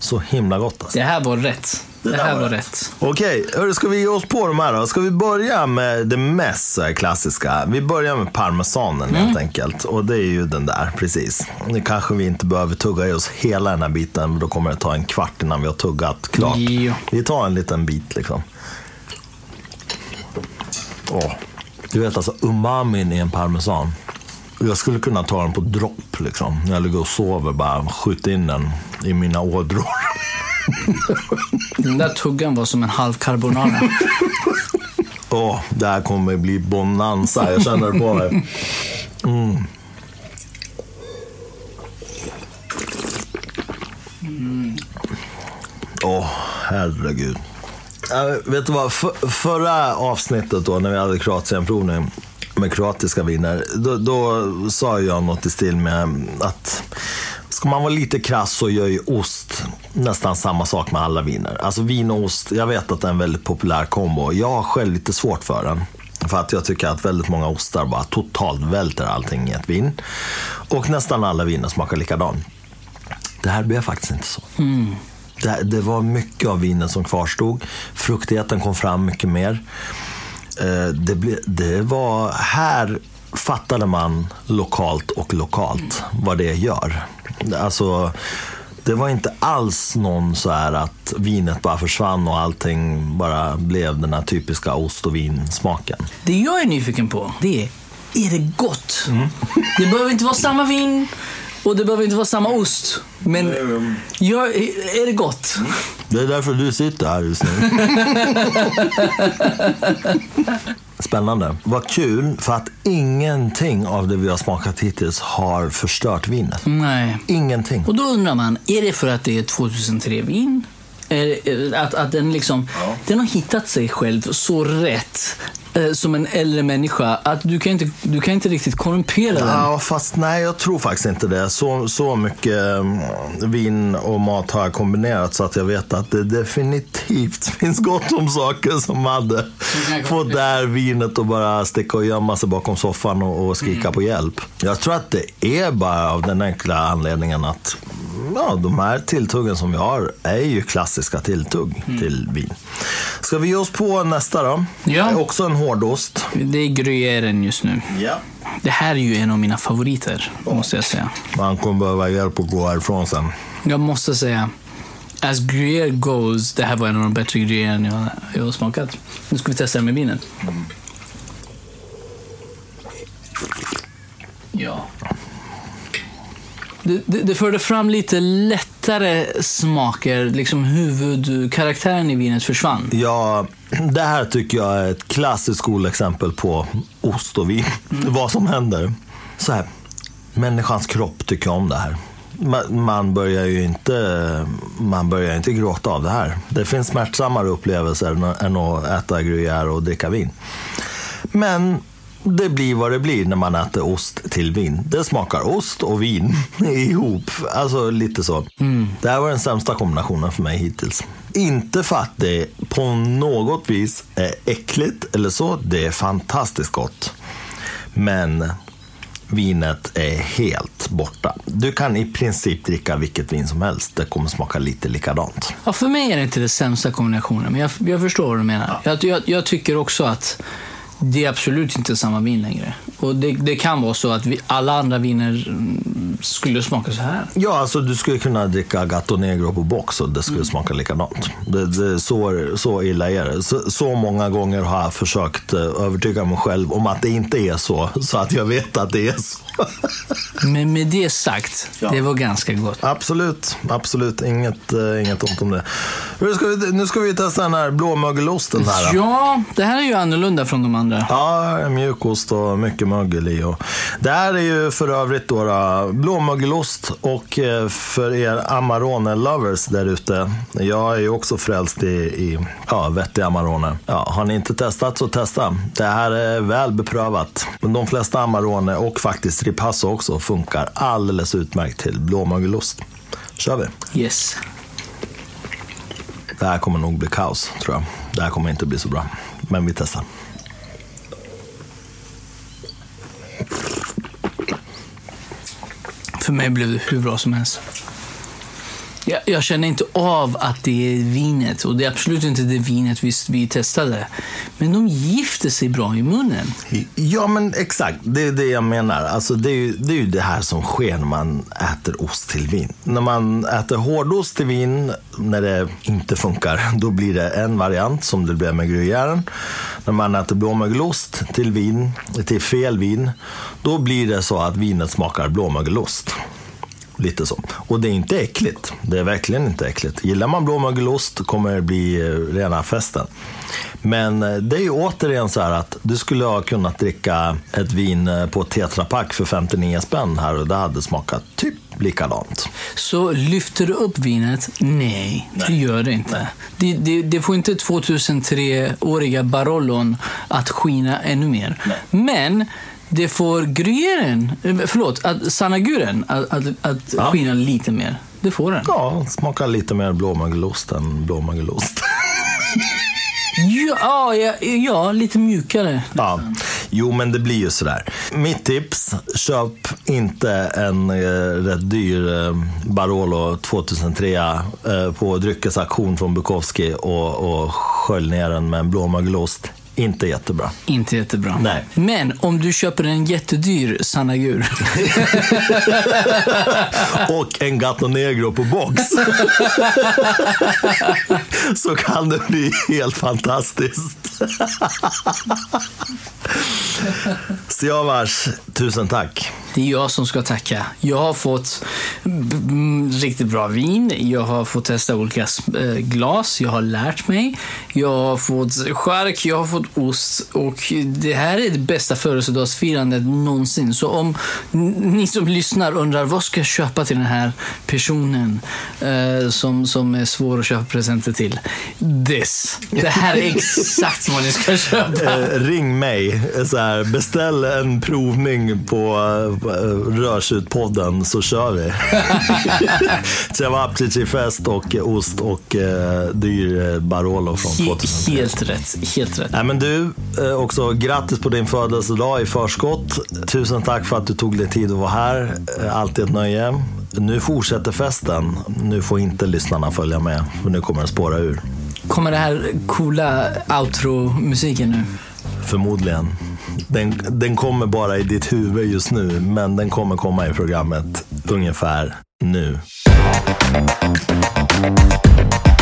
Så himla gott alltså. Det här var rätt. Det, där här var var rätt. rätt. Okej, hörru, ska vi ge oss på de här då? Ska vi börja med det mest här klassiska? Vi börjar med parmesanen helt enkelt. Och det är ju den där, precis. Nu kanske vi inte behöver tugga i oss hela den här biten, då kommer det ta en kvart innan vi har tuggat klart. Jo. Vi tar en liten bit liksom. Åh. Du vet alltså, umamin i en parmesan. Jag skulle kunna ta den på dropp liksom. När jag ligger och sover, bara skjuta in den i mina ådror. Den där tuggan var som en halv carbonara. Åh, det här kommer bli bonanza. Jag känner det på mig. Mm. Åh, herregud. Ja, vet du vad? För, förra avsnittet då, när vi hade Kroatienprovning med kroatiska viner, då, då sa jag något i stil med att ska man vara lite krass så gör ju ost nästan samma sak med alla viner. Alltså vin och ost, jag vet att det är en väldigt populär kombo. Jag har själv lite svårt för den. För att jag tycker att väldigt många ostar bara totalt välter allting i ett vin. Och nästan alla viner smakar likadant. Det här blev faktiskt inte så. Det, det var mycket av vinen som kvarstod. Fruktigheten kom fram mycket mer. Eh, Det, ble, det var, här fattade man lokalt och lokalt vad det gör. Alltså, det var inte alls någon så här att vinet bara försvann och allting bara blev den här typiska ost och vinsmaken. Det jag är nyfiken på, det är, är det gott? Det behöver inte vara samma vin och det behöver inte vara samma ost. Men jag, är det gott? Det är därför du sitter här just nu. Spännande. Vad kul, för att ingenting av det vi har smakat hittills har förstört vinet. Nej. Ingenting. Och då undrar man, är det för att det är 2003-vin? Är det- Att, att den, liksom, den har hittat sig själv så rätt som en äldre människa att du kan inte, du kan inte riktigt korrumpera den. Ja, fast nej, jag tror faktiskt inte det. Så, så mycket mm, vin och mat har jag kombinerat så att jag vet att det definitivt finns gott om saker som hade fått det här vinet att bara sticka och gömma sig bakom soffan och, och skrika på hjälp. Jag tror att det är bara av den enkla anledningen att ja, de här tilltuggen som vi har är ju klassiska tilltugg till vin. Ska vi ge oss på nästa då? Ja. Också en hårdost. Det är gruyeren just nu. Ja. Det här är ju en av mina favoriter, måste jag säga. Man kommer behöva hjälp att gå härifrån sen. Jag måste säga, as gruyere goes, det här var en av de bättre gruyeren jag, jag har smakat. Nu ska vi testa det med vinet. Ja. Det, det, det förde fram lite lättare smaker, liksom huvudkaraktären i vinet försvann. Ja, det här tycker jag är ett klassiskt skolexempel på ost och vin. Vad som händer. Så här, människans kropp tycker om det här. Man, man, börjar ju inte, man börjar inte gråta av det här. Det finns smärtsammare upplevelser än att äta gruyère och dricka vin. Men det blir vad det blir när man äter ost till vin. Det smakar ost och vin ihop. Alltså lite så. Det här var den sämsta kombinationen för mig hittills. Inte för att det på något vis är äckligt eller så. Det är fantastiskt gott. Men vinet är helt borta. Du kan i princip dricka vilket vin som helst. Det kommer smaka lite likadant. Ja, för mig är det inte den sämsta kombinationen, men jag, jag förstår vad du menar. Jag, jag, jag tycker också att det är absolut inte samma vin längre. Och det, det kan vara så att vi, alla andra viner mm, skulle smaka så här. Ja, alltså du skulle kunna dricka Gato Negro på box och det skulle smaka likadant. Det, det, så, så illa är det. Så, så många gånger har jag försökt eh, övertyga mig själv om att det inte är så, så att jag vet att det är så. Men med det sagt, Ja. det var ganska gott. Absolut, absolut. Inget, eh, inget ont om det. Nu ska, vi, nu ska vi testa den här blåmögelosten här. Ja, det här är ju annorlunda från de andra. Ja, mjukost och mycket mögel i. Och det här är ju för övrigt då, då blåmögelost och eh, för er Amarone-lovers där ute. Jag är ju också frälst i, i ja, vettiga Amarone. Ja, har ni inte testat så testa. Det här är väl beprövat. De flesta Amarone och faktiskt Ripasso också funkar alldeles utmärkt till blåmögelost. kör vi. Yes. Det här kommer nog bli kaos, tror jag. Det här kommer inte bli så bra. Men vi testar. För mig blev det hur bra som helst. Jag, jag känner inte av att det är vinet och det är absolut inte det vinet vi, vi testade. Men de gifter sig bra i munnen. Ja, men exakt. Det är det jag menar. Alltså, det, är ju, det är ju det här som sker när man äter ost till vin. När man äter hårdost till vin, när det inte funkar, då blir det en variant som det blev med gruyèren. När man äter blåmögelost till vin, till fel vin, då blir det så att vinet smakar blåmögelost. Lite så. Och det är inte äckligt. Det är verkligen inte äckligt. Gillar man blåmögelost kommer det bli eh, rena festen. Men eh, det är ju återigen så här att du skulle ha kunnat dricka ett vin eh, på tetrapack för 59 spänn här och det hade smakat typ likadant. Så lyfter du upp vinet? Nej, det gör det inte. Det, det, det får inte 2003-åriga Barollon att skina ännu mer. Men det får gruyeren, eh, förlåt, att, sanaguren att, att, att Ja. skina lite mer. Det får den. Ja, smakar lite mer blåmögelost än blåmögelost. Ja, ja, ja, lite mjukare. Ja, jo men det blir ju sådär. Mitt tips, köp inte en eh, rätt dyr eh, Barolo 2003 eh, på dryckesaktion från Bukowski och, och skölj ner den med en blåmögelost. Inte jättebra. Inte jättebra. Nej. Men om du köper en jättedyr sanagur. och en Gato Negro på box. så kan det bli helt fantastiskt. Siavash, tusen tack. Det är jag som ska tacka. Jag har fått riktigt bra vin. Jag har fått testa olika eh, glas. Jag har lärt mig. Jag har fått skärk. Jag har fått ost. Och det här är det bästa födelsedagsfirandet någonsin. Så om ni som lyssnar undrar vad ska jag köpa till den här personen eh, som, som är svår att köpa presenter till? This. Det här är exakt vad ni ska köpa. Eh, ring mig. Så här, beställ en provning på eh, Rörsutpodden så kör vi. Cevapcici fest och ost och eh, dyr eh, Barolo från He- 2003. helt rätt. Helt rätt. Nej, men du, eh, också grattis på din födelsedag i förskott. Tusen tack för att du tog dig tid att vara här. Eh, Alltid ett nöje. Nu fortsätter festen. Nu får inte lyssnarna följa med, för nu kommer det spåra ur. Kommer det här coola outro-musiken nu? Förmodligen. Den, den kommer bara i ditt huvud just nu, men den kommer komma i programmet ungefär nu.